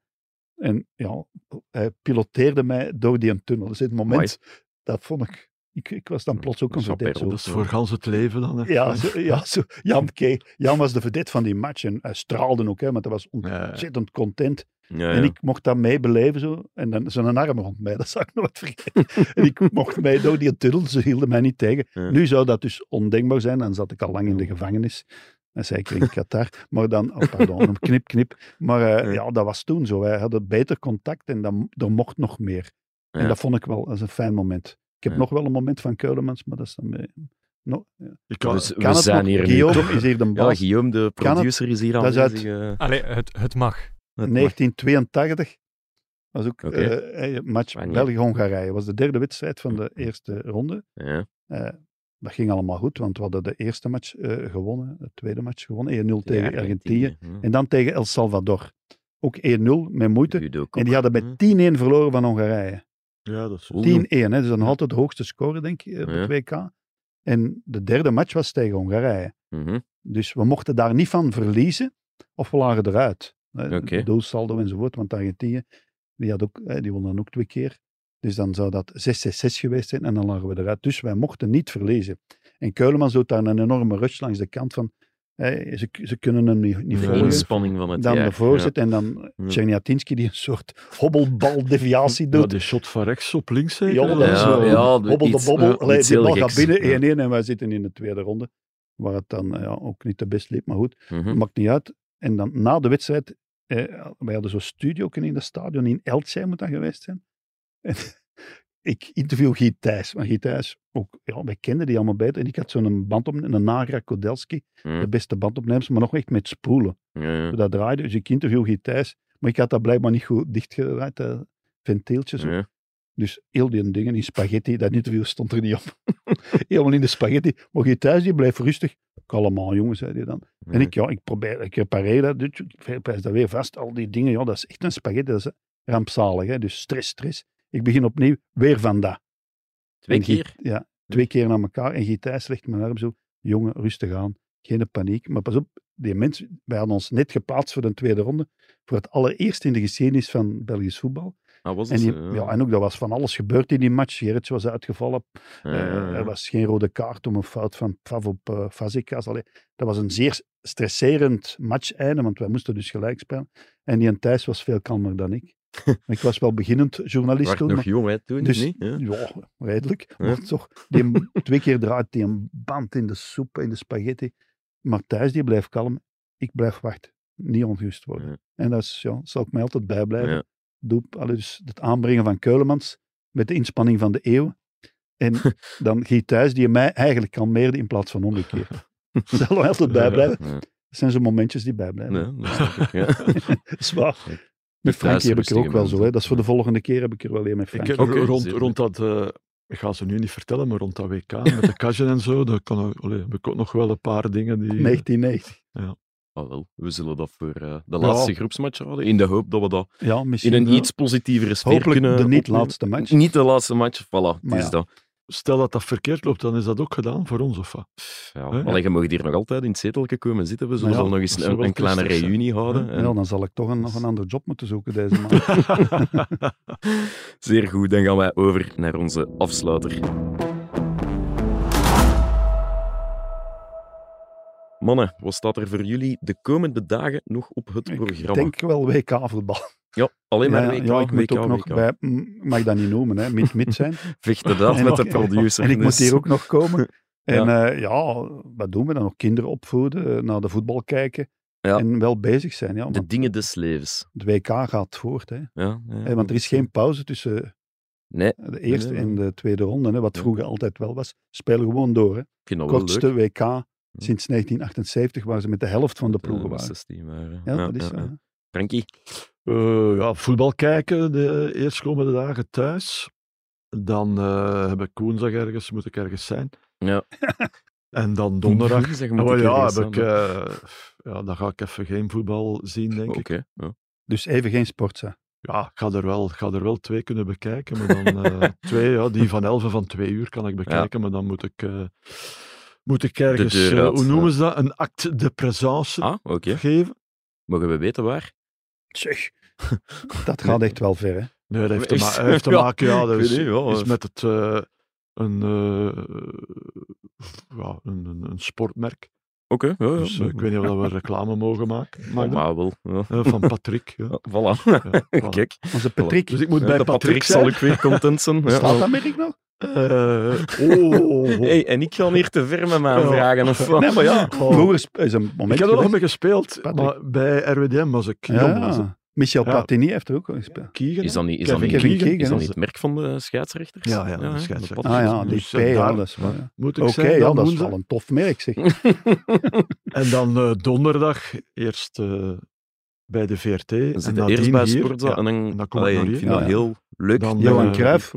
Speaker 2: En ja, hij piloteerde mij door die tunnel. Dus het moment, dat vond ik, ik, ik was dan plots ook een vedette.
Speaker 3: Dat is voor gans het leven dan. Hè?
Speaker 2: Ja, zo, ja zo, Jan, Jan was de vedette van die match en hij straalde ook, hè, want hij was
Speaker 3: Ja.
Speaker 2: ontzettend content.
Speaker 1: Ja,
Speaker 2: En
Speaker 1: ja.
Speaker 2: ik mocht dat meebeleven zo. En dan zijn arm rond mij, dat zou ik nooit vergeten. en ik mocht mee door die tunnel, ze hielden mij niet tegen.
Speaker 1: Ja.
Speaker 2: Nu zou dat dus ondenkbaar zijn, dan zat ik al lang in de gevangenis. En zeker in Qatar. Maar dan, oh pardon, een knip, knip. Maar eh,
Speaker 1: Ja.
Speaker 2: ja, dat was toen zo. Wij hadden beter contact en dan, er mocht nog meer. En
Speaker 1: Ja.
Speaker 2: dat vond ik wel, dat is een fijn moment. Ik heb
Speaker 1: Ja.
Speaker 2: nog wel een moment van Keulemans, maar dat is dan... mee- No, ja.
Speaker 3: Ik kan,
Speaker 1: Dus
Speaker 2: Kan
Speaker 1: we
Speaker 2: het
Speaker 1: zijn
Speaker 2: nog?
Speaker 1: hier nu
Speaker 2: Guillaume is hier de
Speaker 1: Ja,
Speaker 2: baas.
Speaker 1: Guillaume, de producer, is hier
Speaker 2: Dat is uit-
Speaker 1: aanwezig. eh.
Speaker 6: Allee, het, het mag.
Speaker 1: Het mag.
Speaker 2: 1982 was ook
Speaker 1: Oké.
Speaker 2: eh, eh, match. België-Hongarije. was de derde wedstrijd van de eerste ronde.
Speaker 1: Ja.
Speaker 2: Eh, dat ging allemaal goed, want we hadden de eerste match eh, gewonnen, de tweede match gewonnen, 1-0 tegen
Speaker 1: Ja,
Speaker 2: Argentinië.
Speaker 1: ja.
Speaker 2: En dan tegen El Salvador. Ook 1-0 met moeite. En die hadden
Speaker 1: Hm.
Speaker 2: met 10-1 verloren van Hongarije.
Speaker 3: ja, dat is
Speaker 1: Oeh.
Speaker 2: 10-1, hè, dus dan altijd de hoogste score, denk ik, op
Speaker 1: Ja.
Speaker 2: het WK. En de derde match was tegen Hongarije.
Speaker 1: Mhm.
Speaker 2: Dus we mochten daar niet van verliezen, of we lagen eruit. Hè,
Speaker 1: Oké.
Speaker 2: Doelsaldo enzovoort, want Argentinië, die, had ook, hè, die won dan ook twee keer. Dus dan zou dat 6-6-6 geweest zijn en dan lagen we eruit. Dus wij mochten niet verliezen. En Keulemans doet daar een enorme rush langs de kant van Hè, ze, ze kunnen hem niet, niet volgen.
Speaker 1: inspanning van het
Speaker 2: Dan
Speaker 1: jaar.
Speaker 2: de voorzet en dan. Czerniatinski die een soort hobbelbal-deviatie
Speaker 3: Ja,
Speaker 2: doet.
Speaker 3: die shot van rechts op links zeker.
Speaker 2: Ja,
Speaker 1: Ja,
Speaker 2: zo.
Speaker 1: ja,
Speaker 2: hobbel de bobbel. Allee, die bal gaat binnen,
Speaker 1: ja.
Speaker 2: 1-1 en wij zitten in de tweede ronde. Waar het dan ja, ook niet te best liep, maar goed.
Speaker 1: Mhm.
Speaker 2: Maakt niet uit. En dan na de wedstrijd, eh, wij hadden zo'n studio in het stadion, in Eltzij moet dat geweest zijn. En ik interview Guy Thijs. Maar Guy Thijs, ook, ja, wij kenden die allemaal beter. En ik had zo'n band op, een Nagra Kodelski,
Speaker 1: Mhm.
Speaker 2: de beste bandopnemers, maar nog echt met spoelen.
Speaker 1: Ja.
Speaker 2: Dat draaide, dus ik interview Guy Thijs. Maar ik had dat blijkbaar niet goed dichtgedraaid, dat ventieltje. Zo.
Speaker 1: Ja.
Speaker 2: Dus heel die dingen in spaghetti, dat interview stond er niet op. Helemaal in de spaghetti. Maar Guy Thijs, die bleef rustig. Kalm aan, jongen, zei hij dan. En ik, ja, ik probeer, ik repareer dat, dus ik prijs dat weer vast. Al die dingen, ja, dat is echt een spaghetti, dat is rampzalig. Hè? Dus stress, stress. Ik begin opnieuw, weer van dat.
Speaker 1: Twee
Speaker 2: En
Speaker 1: keer?
Speaker 2: Ja, twee keer naar elkaar. En Guy Thijs legt mijn arm zo, jongen, rustig aan. Geen paniek. Maar pas op, die mensen, wij hadden ons net geplaatst voor de tweede ronde. Voor het allereerst in de geschiedenis van Belgisch voetbal.
Speaker 1: Ah, was
Speaker 2: En, die, ja, en ook, dat was van alles gebeurd in die match. Gerrits was uitgevallen.
Speaker 1: Ja,
Speaker 2: Eh,
Speaker 1: ja,
Speaker 2: er was geen rode kaart om een fout van Pav op uh, Fazekas. Allee, dat was een zeer stresserend matcheinde, want wij moesten dus gelijk spelen. En die Thijs was veel kalmer dan ik. Ik was wel beginnend journalist toen.
Speaker 1: nog
Speaker 2: maar-
Speaker 1: jong, hè, toen,
Speaker 2: dus,
Speaker 1: niet? Ja.
Speaker 2: ja, redelijk. Maar toch, die, twee keer draait die een band in de soep, in de spaghetti. Maar Thijs die blijft kalm. Ik blijf wachten. Niet ongerust worden. En dat is, ja, zal ik mij altijd bijblijven.
Speaker 1: Ja.
Speaker 2: Doe, allee, dus het aanbrengen van Keulemans met de inspanning van de eeuw. En dan Guy Thijs die mij eigenlijk kalmeerde in plaats van omgekeerd. Zal er altijd bijblijven.
Speaker 1: Ja.
Speaker 2: Dat zijn zo'n momentjes die bijblijven.
Speaker 1: Nee, dat ik, ja.
Speaker 2: Zwaar.
Speaker 1: Kijk,
Speaker 2: Met Frankie heb ik er ook wel zo. Hè. Dat is voor de volgende keer heb ik er wel een met
Speaker 3: Ik
Speaker 2: Frankie.
Speaker 3: heb
Speaker 1: Oké,
Speaker 3: rond, rond dat, eh, ik ga ze nu niet vertellen, maar rond dat WK met de Kajen en zo, kan, ik- heb ik ook nog wel een paar dingen die...
Speaker 2: 1990.
Speaker 1: Ah, wel, we zullen dat voor eh, de laatste groepsmatch houden, in de hoop dat we dat
Speaker 2: Ja,
Speaker 1: in een iets positievere sfeer kunnen
Speaker 2: de niet
Speaker 1: opnemen.
Speaker 2: laatste match.
Speaker 1: Niet de laatste match, voilà, het
Speaker 2: Maar
Speaker 1: is
Speaker 2: ja.
Speaker 1: dat.
Speaker 3: Stel dat dat verkeerd loopt, dan is dat ook gedaan voor ons, of wat?
Speaker 1: Ja? Allee, je mag hier nog altijd in het zeteltje komen zitten. We zullen
Speaker 2: Maar ja,
Speaker 1: nog eens een, een kleine reunie houden. En-
Speaker 2: Ja, dan zal ik toch een, nog een ander job moeten zoeken deze maand.
Speaker 1: Zeer goed, dan gaan wij over naar onze afsluiter. Mannen, wat staat er voor jullie de komende dagen nog op het
Speaker 2: ik
Speaker 1: programma?
Speaker 2: denk wel WK-voetbal.
Speaker 1: Ja, alleen maar
Speaker 2: Ja,
Speaker 1: WK,
Speaker 2: ja, ik moet
Speaker 1: WK,
Speaker 2: ook nog
Speaker 1: WK.
Speaker 2: bij, mag dat niet noemen, hè, mid-mid zijn.
Speaker 1: Vechten dat
Speaker 2: En
Speaker 1: met
Speaker 2: nog-
Speaker 1: de producer.
Speaker 2: En ik moet hier ook nog komen. En
Speaker 1: Ja.
Speaker 2: ja, ja wat doen we dan nog? Kinderen opvoeden, eh, naar de voetbal kijken
Speaker 1: Ja.
Speaker 2: en wel bezig zijn. Ja,
Speaker 1: De dingen des levens.
Speaker 2: het WK gaat voort. Hè.
Speaker 1: Ja, ja,
Speaker 2: want er is geen pauze tussen
Speaker 1: Nee,
Speaker 2: de eerste
Speaker 1: nee,
Speaker 2: en de tweede ronde, hè, wat
Speaker 1: Ja.
Speaker 2: vroeger altijd wel was. Spelen gewoon door. Hè.
Speaker 1: ik
Speaker 2: Kortste. WK sinds 1978, waar ze met de helft van de ploegen
Speaker 1: met
Speaker 2: waren.
Speaker 1: 16 waren.
Speaker 2: Ja, dat is
Speaker 1: ja,
Speaker 2: zo.
Speaker 1: Frankie?
Speaker 3: Eh, ja, voetbal kijken de eerstkomende dagen thuis. Dan eh, heb ik woensdag ergens, moet ik ergens zijn.
Speaker 1: Ja.
Speaker 3: En dan donderdag.
Speaker 1: Zeg,
Speaker 3: Ja,
Speaker 1: moet
Speaker 3: maar
Speaker 1: ik
Speaker 3: ja, heb ik, eh, ja, dan ga ik even geen voetbal zien, denk
Speaker 1: Oké,
Speaker 3: ik.
Speaker 1: ja.
Speaker 2: Dus even geen sportza.
Speaker 3: Ja, ik ga er wel, ik ga er wel twee kunnen bekijken. Maar dan eh, twee, ja, die van 11 en van twee uur kan ik bekijken. Maar dan moet ik, eh, moet ik ergens,
Speaker 1: deur
Speaker 3: eh,
Speaker 1: uit,
Speaker 3: hoe noemen ze dat? Een acte de présence
Speaker 1: Ah, oké.
Speaker 3: geven.
Speaker 1: Mogen we weten waar?
Speaker 2: Zeg, dat gaat echt wel ver. Hè.
Speaker 3: Nee, dat heeft te,
Speaker 1: Echt?
Speaker 3: ma- heeft te
Speaker 1: Ja,
Speaker 3: maken, ja, dat
Speaker 1: ik
Speaker 3: is,
Speaker 1: weet niet, ja,
Speaker 3: is met het, eh, een, eh, ja, een, een, een sportmerk.
Speaker 1: Oké, ja, ja.
Speaker 3: Dus ik weet niet of we reclame mogen maken.
Speaker 1: Oh,
Speaker 3: Maar
Speaker 1: wel. Ja.
Speaker 3: van Patrick. Ja.
Speaker 1: Ja, Voilà.
Speaker 3: Ja, voilà.
Speaker 1: Kijk.
Speaker 2: Onze Patrick,
Speaker 3: Dus ik moet
Speaker 1: Ja,
Speaker 3: bij
Speaker 1: de
Speaker 3: Patrick,
Speaker 1: zal
Speaker 3: zijn.
Speaker 1: ik weer content zijn. Ja.
Speaker 2: staat dat merk nog?
Speaker 3: Eh, oh,
Speaker 1: Hey, en ik ga hier te ver met mijn vragen. Of wat?
Speaker 2: Nee, maar ja,
Speaker 3: Oh.
Speaker 2: is een moment
Speaker 3: ik heb er nog mee gespeeld,
Speaker 2: Patrick.
Speaker 3: maar bij RWDM was ik jong. Was.
Speaker 2: Ja, Michel
Speaker 3: Ja.
Speaker 2: Platini heeft er ook gespeeld.
Speaker 3: Keegan,
Speaker 1: Is dat niet, is dat niet,
Speaker 2: Kevin
Speaker 1: is
Speaker 2: Keegan,
Speaker 1: dat niet het merk van de scheidsrechters?
Speaker 3: Ja, ja, de scheidsrechters.
Speaker 2: Ah ja, die
Speaker 3: Dus,
Speaker 2: P,
Speaker 3: eh,
Speaker 2: ja,
Speaker 3: daar-
Speaker 2: dat is waar. ja.
Speaker 3: Moet ik
Speaker 2: Oké,
Speaker 3: zijn,
Speaker 2: ja,
Speaker 3: dan
Speaker 2: dat is wel een tof merk, zeg.
Speaker 3: En dan eh, donderdag eerst eh, bij de VRT.
Speaker 1: We
Speaker 3: en nadien
Speaker 1: eerst bij
Speaker 3: hier.
Speaker 1: Sportza
Speaker 3: Ja,
Speaker 1: en dan,
Speaker 3: en dan kom ik
Speaker 1: ik vind dat
Speaker 2: Ja.
Speaker 1: heel leuk.
Speaker 3: Dan,
Speaker 2: Johan Cruijff.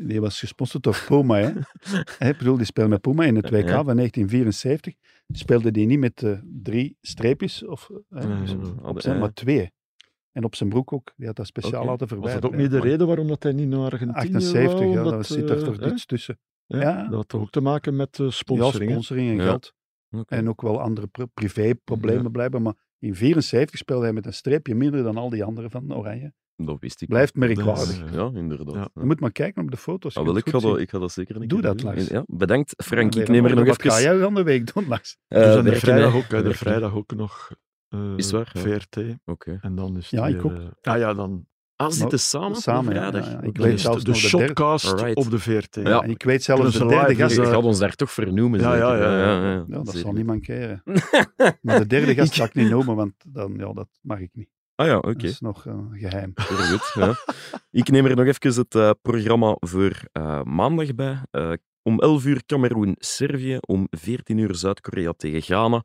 Speaker 2: Die was gesponsord door Puma, hè. Bedoel, die speelde met Puma in het WK
Speaker 1: Ja.
Speaker 2: van 1974. Speelde die niet met eh, drie streepjes of, dus
Speaker 3: nee.
Speaker 2: op zijn, maar twee. En op zijn broek ook. Die had dat speciaal laten
Speaker 3: Was
Speaker 2: verwijderen.
Speaker 3: dat ook niet de reden waarom dat hij niet naar Argentinië
Speaker 2: 78,
Speaker 3: wou?
Speaker 2: ja,
Speaker 3: Omdat,
Speaker 2: daar zit er
Speaker 3: eh,
Speaker 2: toch
Speaker 3: hè?
Speaker 2: iets tussen.
Speaker 3: Ja,
Speaker 2: Ja.
Speaker 3: Dat had toch ook te maken met eh,
Speaker 2: Ja,
Speaker 3: sponsoring.
Speaker 2: sponsoring en
Speaker 1: Ja.
Speaker 2: geld.
Speaker 1: Oké.
Speaker 2: En ook wel andere pri- privéproblemen
Speaker 3: Ja.
Speaker 2: blijven. Maar in 74 speelde hij met een streepje minder dan al die anderen van Oranje.
Speaker 1: Dat wist ik.
Speaker 2: Blijft
Speaker 1: niet.
Speaker 2: merkwaardig.
Speaker 3: Is,
Speaker 1: Ja, inderdaad.
Speaker 3: Ja.
Speaker 1: Ja.
Speaker 2: Je moet maar kijken op de foto's.
Speaker 1: Ah, wel, ik, ga dat, ik ga dat zeker een
Speaker 2: Doe dat,
Speaker 1: doen.
Speaker 2: Lars.
Speaker 1: Ja, bedankt, Frank. Ik neem er nog
Speaker 2: Wat ga
Speaker 1: even...
Speaker 2: jij van de week doen, Lars?
Speaker 1: eh,
Speaker 3: dus en de vrijdag ook, de vrijdag ook nog eh,
Speaker 1: Is waar, ja.
Speaker 3: VRT.
Speaker 1: Oké.
Speaker 3: En dan is het
Speaker 2: Ja, ik ook.
Speaker 3: ah ja, dan
Speaker 1: Ah, ze zitten samen,
Speaker 2: samen,
Speaker 1: op
Speaker 2: ja,
Speaker 1: vrijdag.
Speaker 2: ja, ja. Ik weet zelfs
Speaker 3: de, de shotcast op de VRT.
Speaker 1: Ja.
Speaker 2: En ik weet zelfs
Speaker 3: Kunnen
Speaker 2: de derde gast.
Speaker 3: dus,
Speaker 1: Je
Speaker 3: eh,
Speaker 1: gaat ons daar toch vernoemen,
Speaker 3: Ja, ja, ja, ja.
Speaker 2: Ja, dat
Speaker 1: zeker.
Speaker 2: zal niet mankeren. Maar de derde gast ga ik niet noemen, want dan, ja, dat mag ik niet.
Speaker 1: Ah ja,
Speaker 2: Dat
Speaker 1: oké.
Speaker 2: is nog eh, geheim.
Speaker 1: Heel goed. Ja. Ik neem er nog even het eh, programma voor eh, maandag bij. Eh, om 11 uur Cameroen, Servië. Om 14 uur Zuid-Korea tegen Ghana.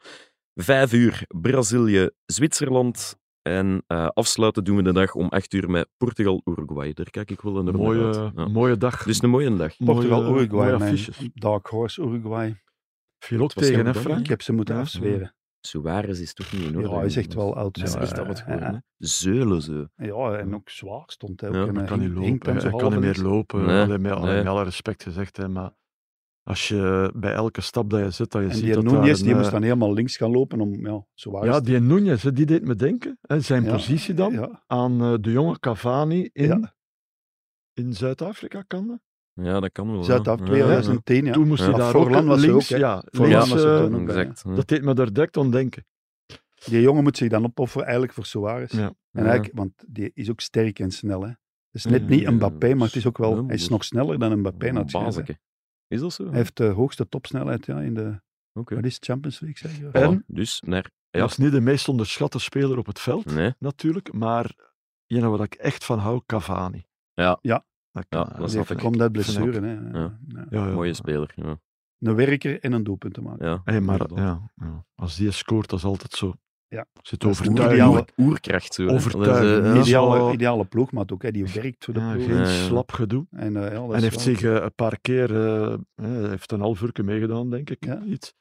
Speaker 1: 5 uur Brazilië, Zwitserland. En eh, afsluiten doen we de dag om 8 uur met Portugal, Uruguay. Daar kijk ik wel naar
Speaker 3: Mooie,
Speaker 1: uit. Ja.
Speaker 3: mooie dag.
Speaker 1: Dus een mooie dag.
Speaker 2: Portugal, Uruguay,
Speaker 3: mooie.
Speaker 2: Dark Horse Uruguay.
Speaker 3: Viel tegen, hè, Frank?
Speaker 2: Ik heb ze moeten
Speaker 3: Ja.
Speaker 2: afzweren.
Speaker 1: Suarez is toch niet in orde?
Speaker 2: Ja, hij is echt wel oud.
Speaker 1: Hij is
Speaker 2: ja.
Speaker 1: echt al wat geworden. Zeulen ze.
Speaker 2: Ja, en ook zwaar stond hij ook.
Speaker 1: Ja,
Speaker 2: en
Speaker 1: maar
Speaker 2: hij
Speaker 3: kan niet lopen. Hij kan niet meer lopen.
Speaker 1: Nee,
Speaker 3: Alleen met, alleen
Speaker 1: nee.
Speaker 3: met alle respect gezegd. Hè, maar als je bij elke stap dat je zit, dat je
Speaker 2: En
Speaker 3: ziet
Speaker 2: die
Speaker 3: dat
Speaker 2: Nunez,
Speaker 3: daar
Speaker 2: die
Speaker 3: een,
Speaker 2: moest
Speaker 3: eh,
Speaker 2: dan helemaal links gaan lopen om, ja, zwaar
Speaker 3: Ja,
Speaker 2: is-
Speaker 3: die Nunez, die deed me denken. Hè, zijn
Speaker 2: Ja,
Speaker 3: positie dan
Speaker 2: Ja,
Speaker 3: aan eh, de jonge Cavani in,
Speaker 2: Ja.
Speaker 3: in Zuid-Afrika kan dat?
Speaker 1: Ja, dat kan wel.
Speaker 2: Zuid-Afrika
Speaker 1: ja.
Speaker 2: 2010, ja.
Speaker 3: Toen moest hij daar
Speaker 2: Forlan
Speaker 3: ook
Speaker 2: was
Speaker 3: links,
Speaker 2: ook,
Speaker 3: ja,
Speaker 2: Forlan
Speaker 3: links,
Speaker 2: was
Speaker 3: eh,
Speaker 2: toen ook. bij,
Speaker 1: Exact. ja.
Speaker 3: dat deed me daar direct aan denken.
Speaker 2: Die jongen moet zich dan opofferen eigenlijk voor Suarez.
Speaker 3: Ja.
Speaker 2: En
Speaker 1: Ja.
Speaker 2: eigenlijk, want die is ook sterk en snel. Hè. Het is net
Speaker 3: Ja,
Speaker 2: niet
Speaker 1: ja,
Speaker 2: Mbappé, maar het is ook wel, hij is
Speaker 1: dat-
Speaker 2: nog sneller dan Mbappé
Speaker 1: Een
Speaker 2: natuurlijk.
Speaker 1: Is dat zo?
Speaker 2: Hij heeft de hoogste topsnelheid ja, in de
Speaker 1: Oké.
Speaker 2: wat is Champions League, zeg je?
Speaker 3: En?
Speaker 1: Dus naar...
Speaker 3: Hij
Speaker 1: Ja.
Speaker 3: was niet de meest onderschatte speler op het veld,
Speaker 1: Nee.
Speaker 3: natuurlijk. Maar ene waar ik echt van hou, Cavani.
Speaker 1: Ja.
Speaker 2: Ja.
Speaker 3: Dat,
Speaker 1: Ja, dat ik.
Speaker 2: komt uit blessure. Hè.
Speaker 1: Ja.
Speaker 2: Ja.
Speaker 3: Ja, ja.
Speaker 1: Mooie speler. Ja.
Speaker 2: Een werker en een doelpunt te maken.
Speaker 1: Ja,
Speaker 3: Hey, maar ja, ja, als die scoort, dat is altijd zo.
Speaker 2: Ja.
Speaker 3: Zit overtuigd.
Speaker 2: ideale-
Speaker 1: Oerkracht zo. Dat is, eh.
Speaker 2: Ideale, ideale ploegmaat ook, hè. die werkt voor de
Speaker 3: Ja,
Speaker 2: ploeg.
Speaker 3: geen
Speaker 1: Ja, ja.
Speaker 3: slap gedoe.
Speaker 2: En, eh, ja, dat
Speaker 3: En heeft zich eh, een paar keer, eh, heeft een half uur meegedaan, denk ik.
Speaker 2: Ja.
Speaker 3: Iets.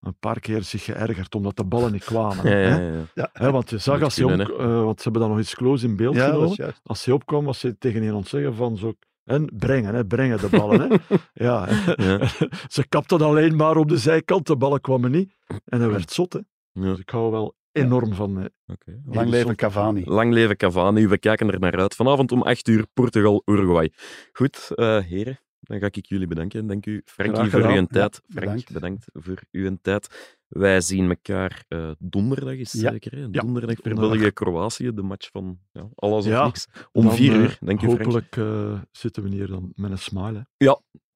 Speaker 3: Een paar keer zich geërgerd omdat de ballen niet kwamen.
Speaker 1: Ja, ja,
Speaker 3: hè.
Speaker 1: ja.
Speaker 2: Ja,
Speaker 3: Hè, want je zag als hij op, eh, want ze hebben dan nog iets close in beeld
Speaker 2: ja dat
Speaker 3: genomen. Als hij opkwam, was hij tegen iemand zeggen van zo. En brengen, hè, brengen de ballen. Hè. ja,
Speaker 1: Ja.
Speaker 3: ze kapten alleen maar op de zijkant, de ballen kwamen niet. En hij werd zot. Hè.
Speaker 1: Ja.
Speaker 3: Dus ik hou wel enorm van. eh,
Speaker 1: Oké.
Speaker 2: Lang leven Cavani.
Speaker 1: Lang leven Cavani. We kijken er naar uit. Vanavond om 8 uur Portugal-Uruguay. Goed, eh, heren. Dan ga ik jullie bedanken. Dank u, Frankie, voor uw tijd.
Speaker 2: Ja,
Speaker 1: Frank,
Speaker 2: bedankt.
Speaker 1: bedankt voor uw tijd. Wij zien elkaar eh, donderdag, is
Speaker 2: Ja.
Speaker 1: zeker? Hè?
Speaker 3: Ja,
Speaker 1: Donderdag voor. België-Kroatië. De match van ja, alles of
Speaker 3: Ja,
Speaker 1: niks. Om
Speaker 3: dan,
Speaker 1: 4
Speaker 3: eh,
Speaker 1: uur. Dank u, Frank.
Speaker 3: Hopelijk eh, zitten we hier dan met een smile. Hè.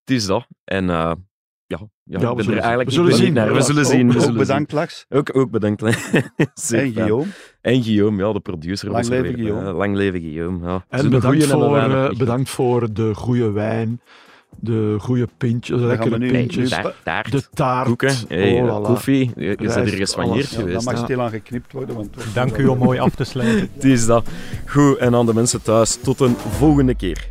Speaker 1: Het is dat. En eh, ja, ja,
Speaker 3: we
Speaker 1: ik ben
Speaker 3: zullen
Speaker 1: er eigenlijk
Speaker 3: zien. We zullen zien.
Speaker 1: naar. We
Speaker 3: Ja,
Speaker 1: zullen
Speaker 2: Ook-
Speaker 1: zien. we
Speaker 2: ook
Speaker 1: zullen
Speaker 2: bedankt,
Speaker 1: zien. Ook, ook bedankt.
Speaker 2: En. Guillaume.
Speaker 1: En Guillaume, ja, de producer.
Speaker 2: Lang leven. Guillaume.
Speaker 1: Lang leven Guillaume. Ja.
Speaker 3: En
Speaker 1: Zo'n
Speaker 3: bedankt voor, bedankt voor de goede wijn, de goede pintjes,
Speaker 2: gaan
Speaker 3: lekkere pintjes,
Speaker 1: Nee, taart, taart,
Speaker 3: de taart,
Speaker 1: koeken, hey,
Speaker 3: oh,
Speaker 1: koffie. Je bent er geswanjeerd
Speaker 3: alles.
Speaker 2: Ja, dat mag stilaan geknipt worden. Want
Speaker 6: Dank
Speaker 2: wel-
Speaker 6: u om mooi af te sluiten.
Speaker 1: Het is dat. Goed, en aan de mensen thuis, tot een volgende keer.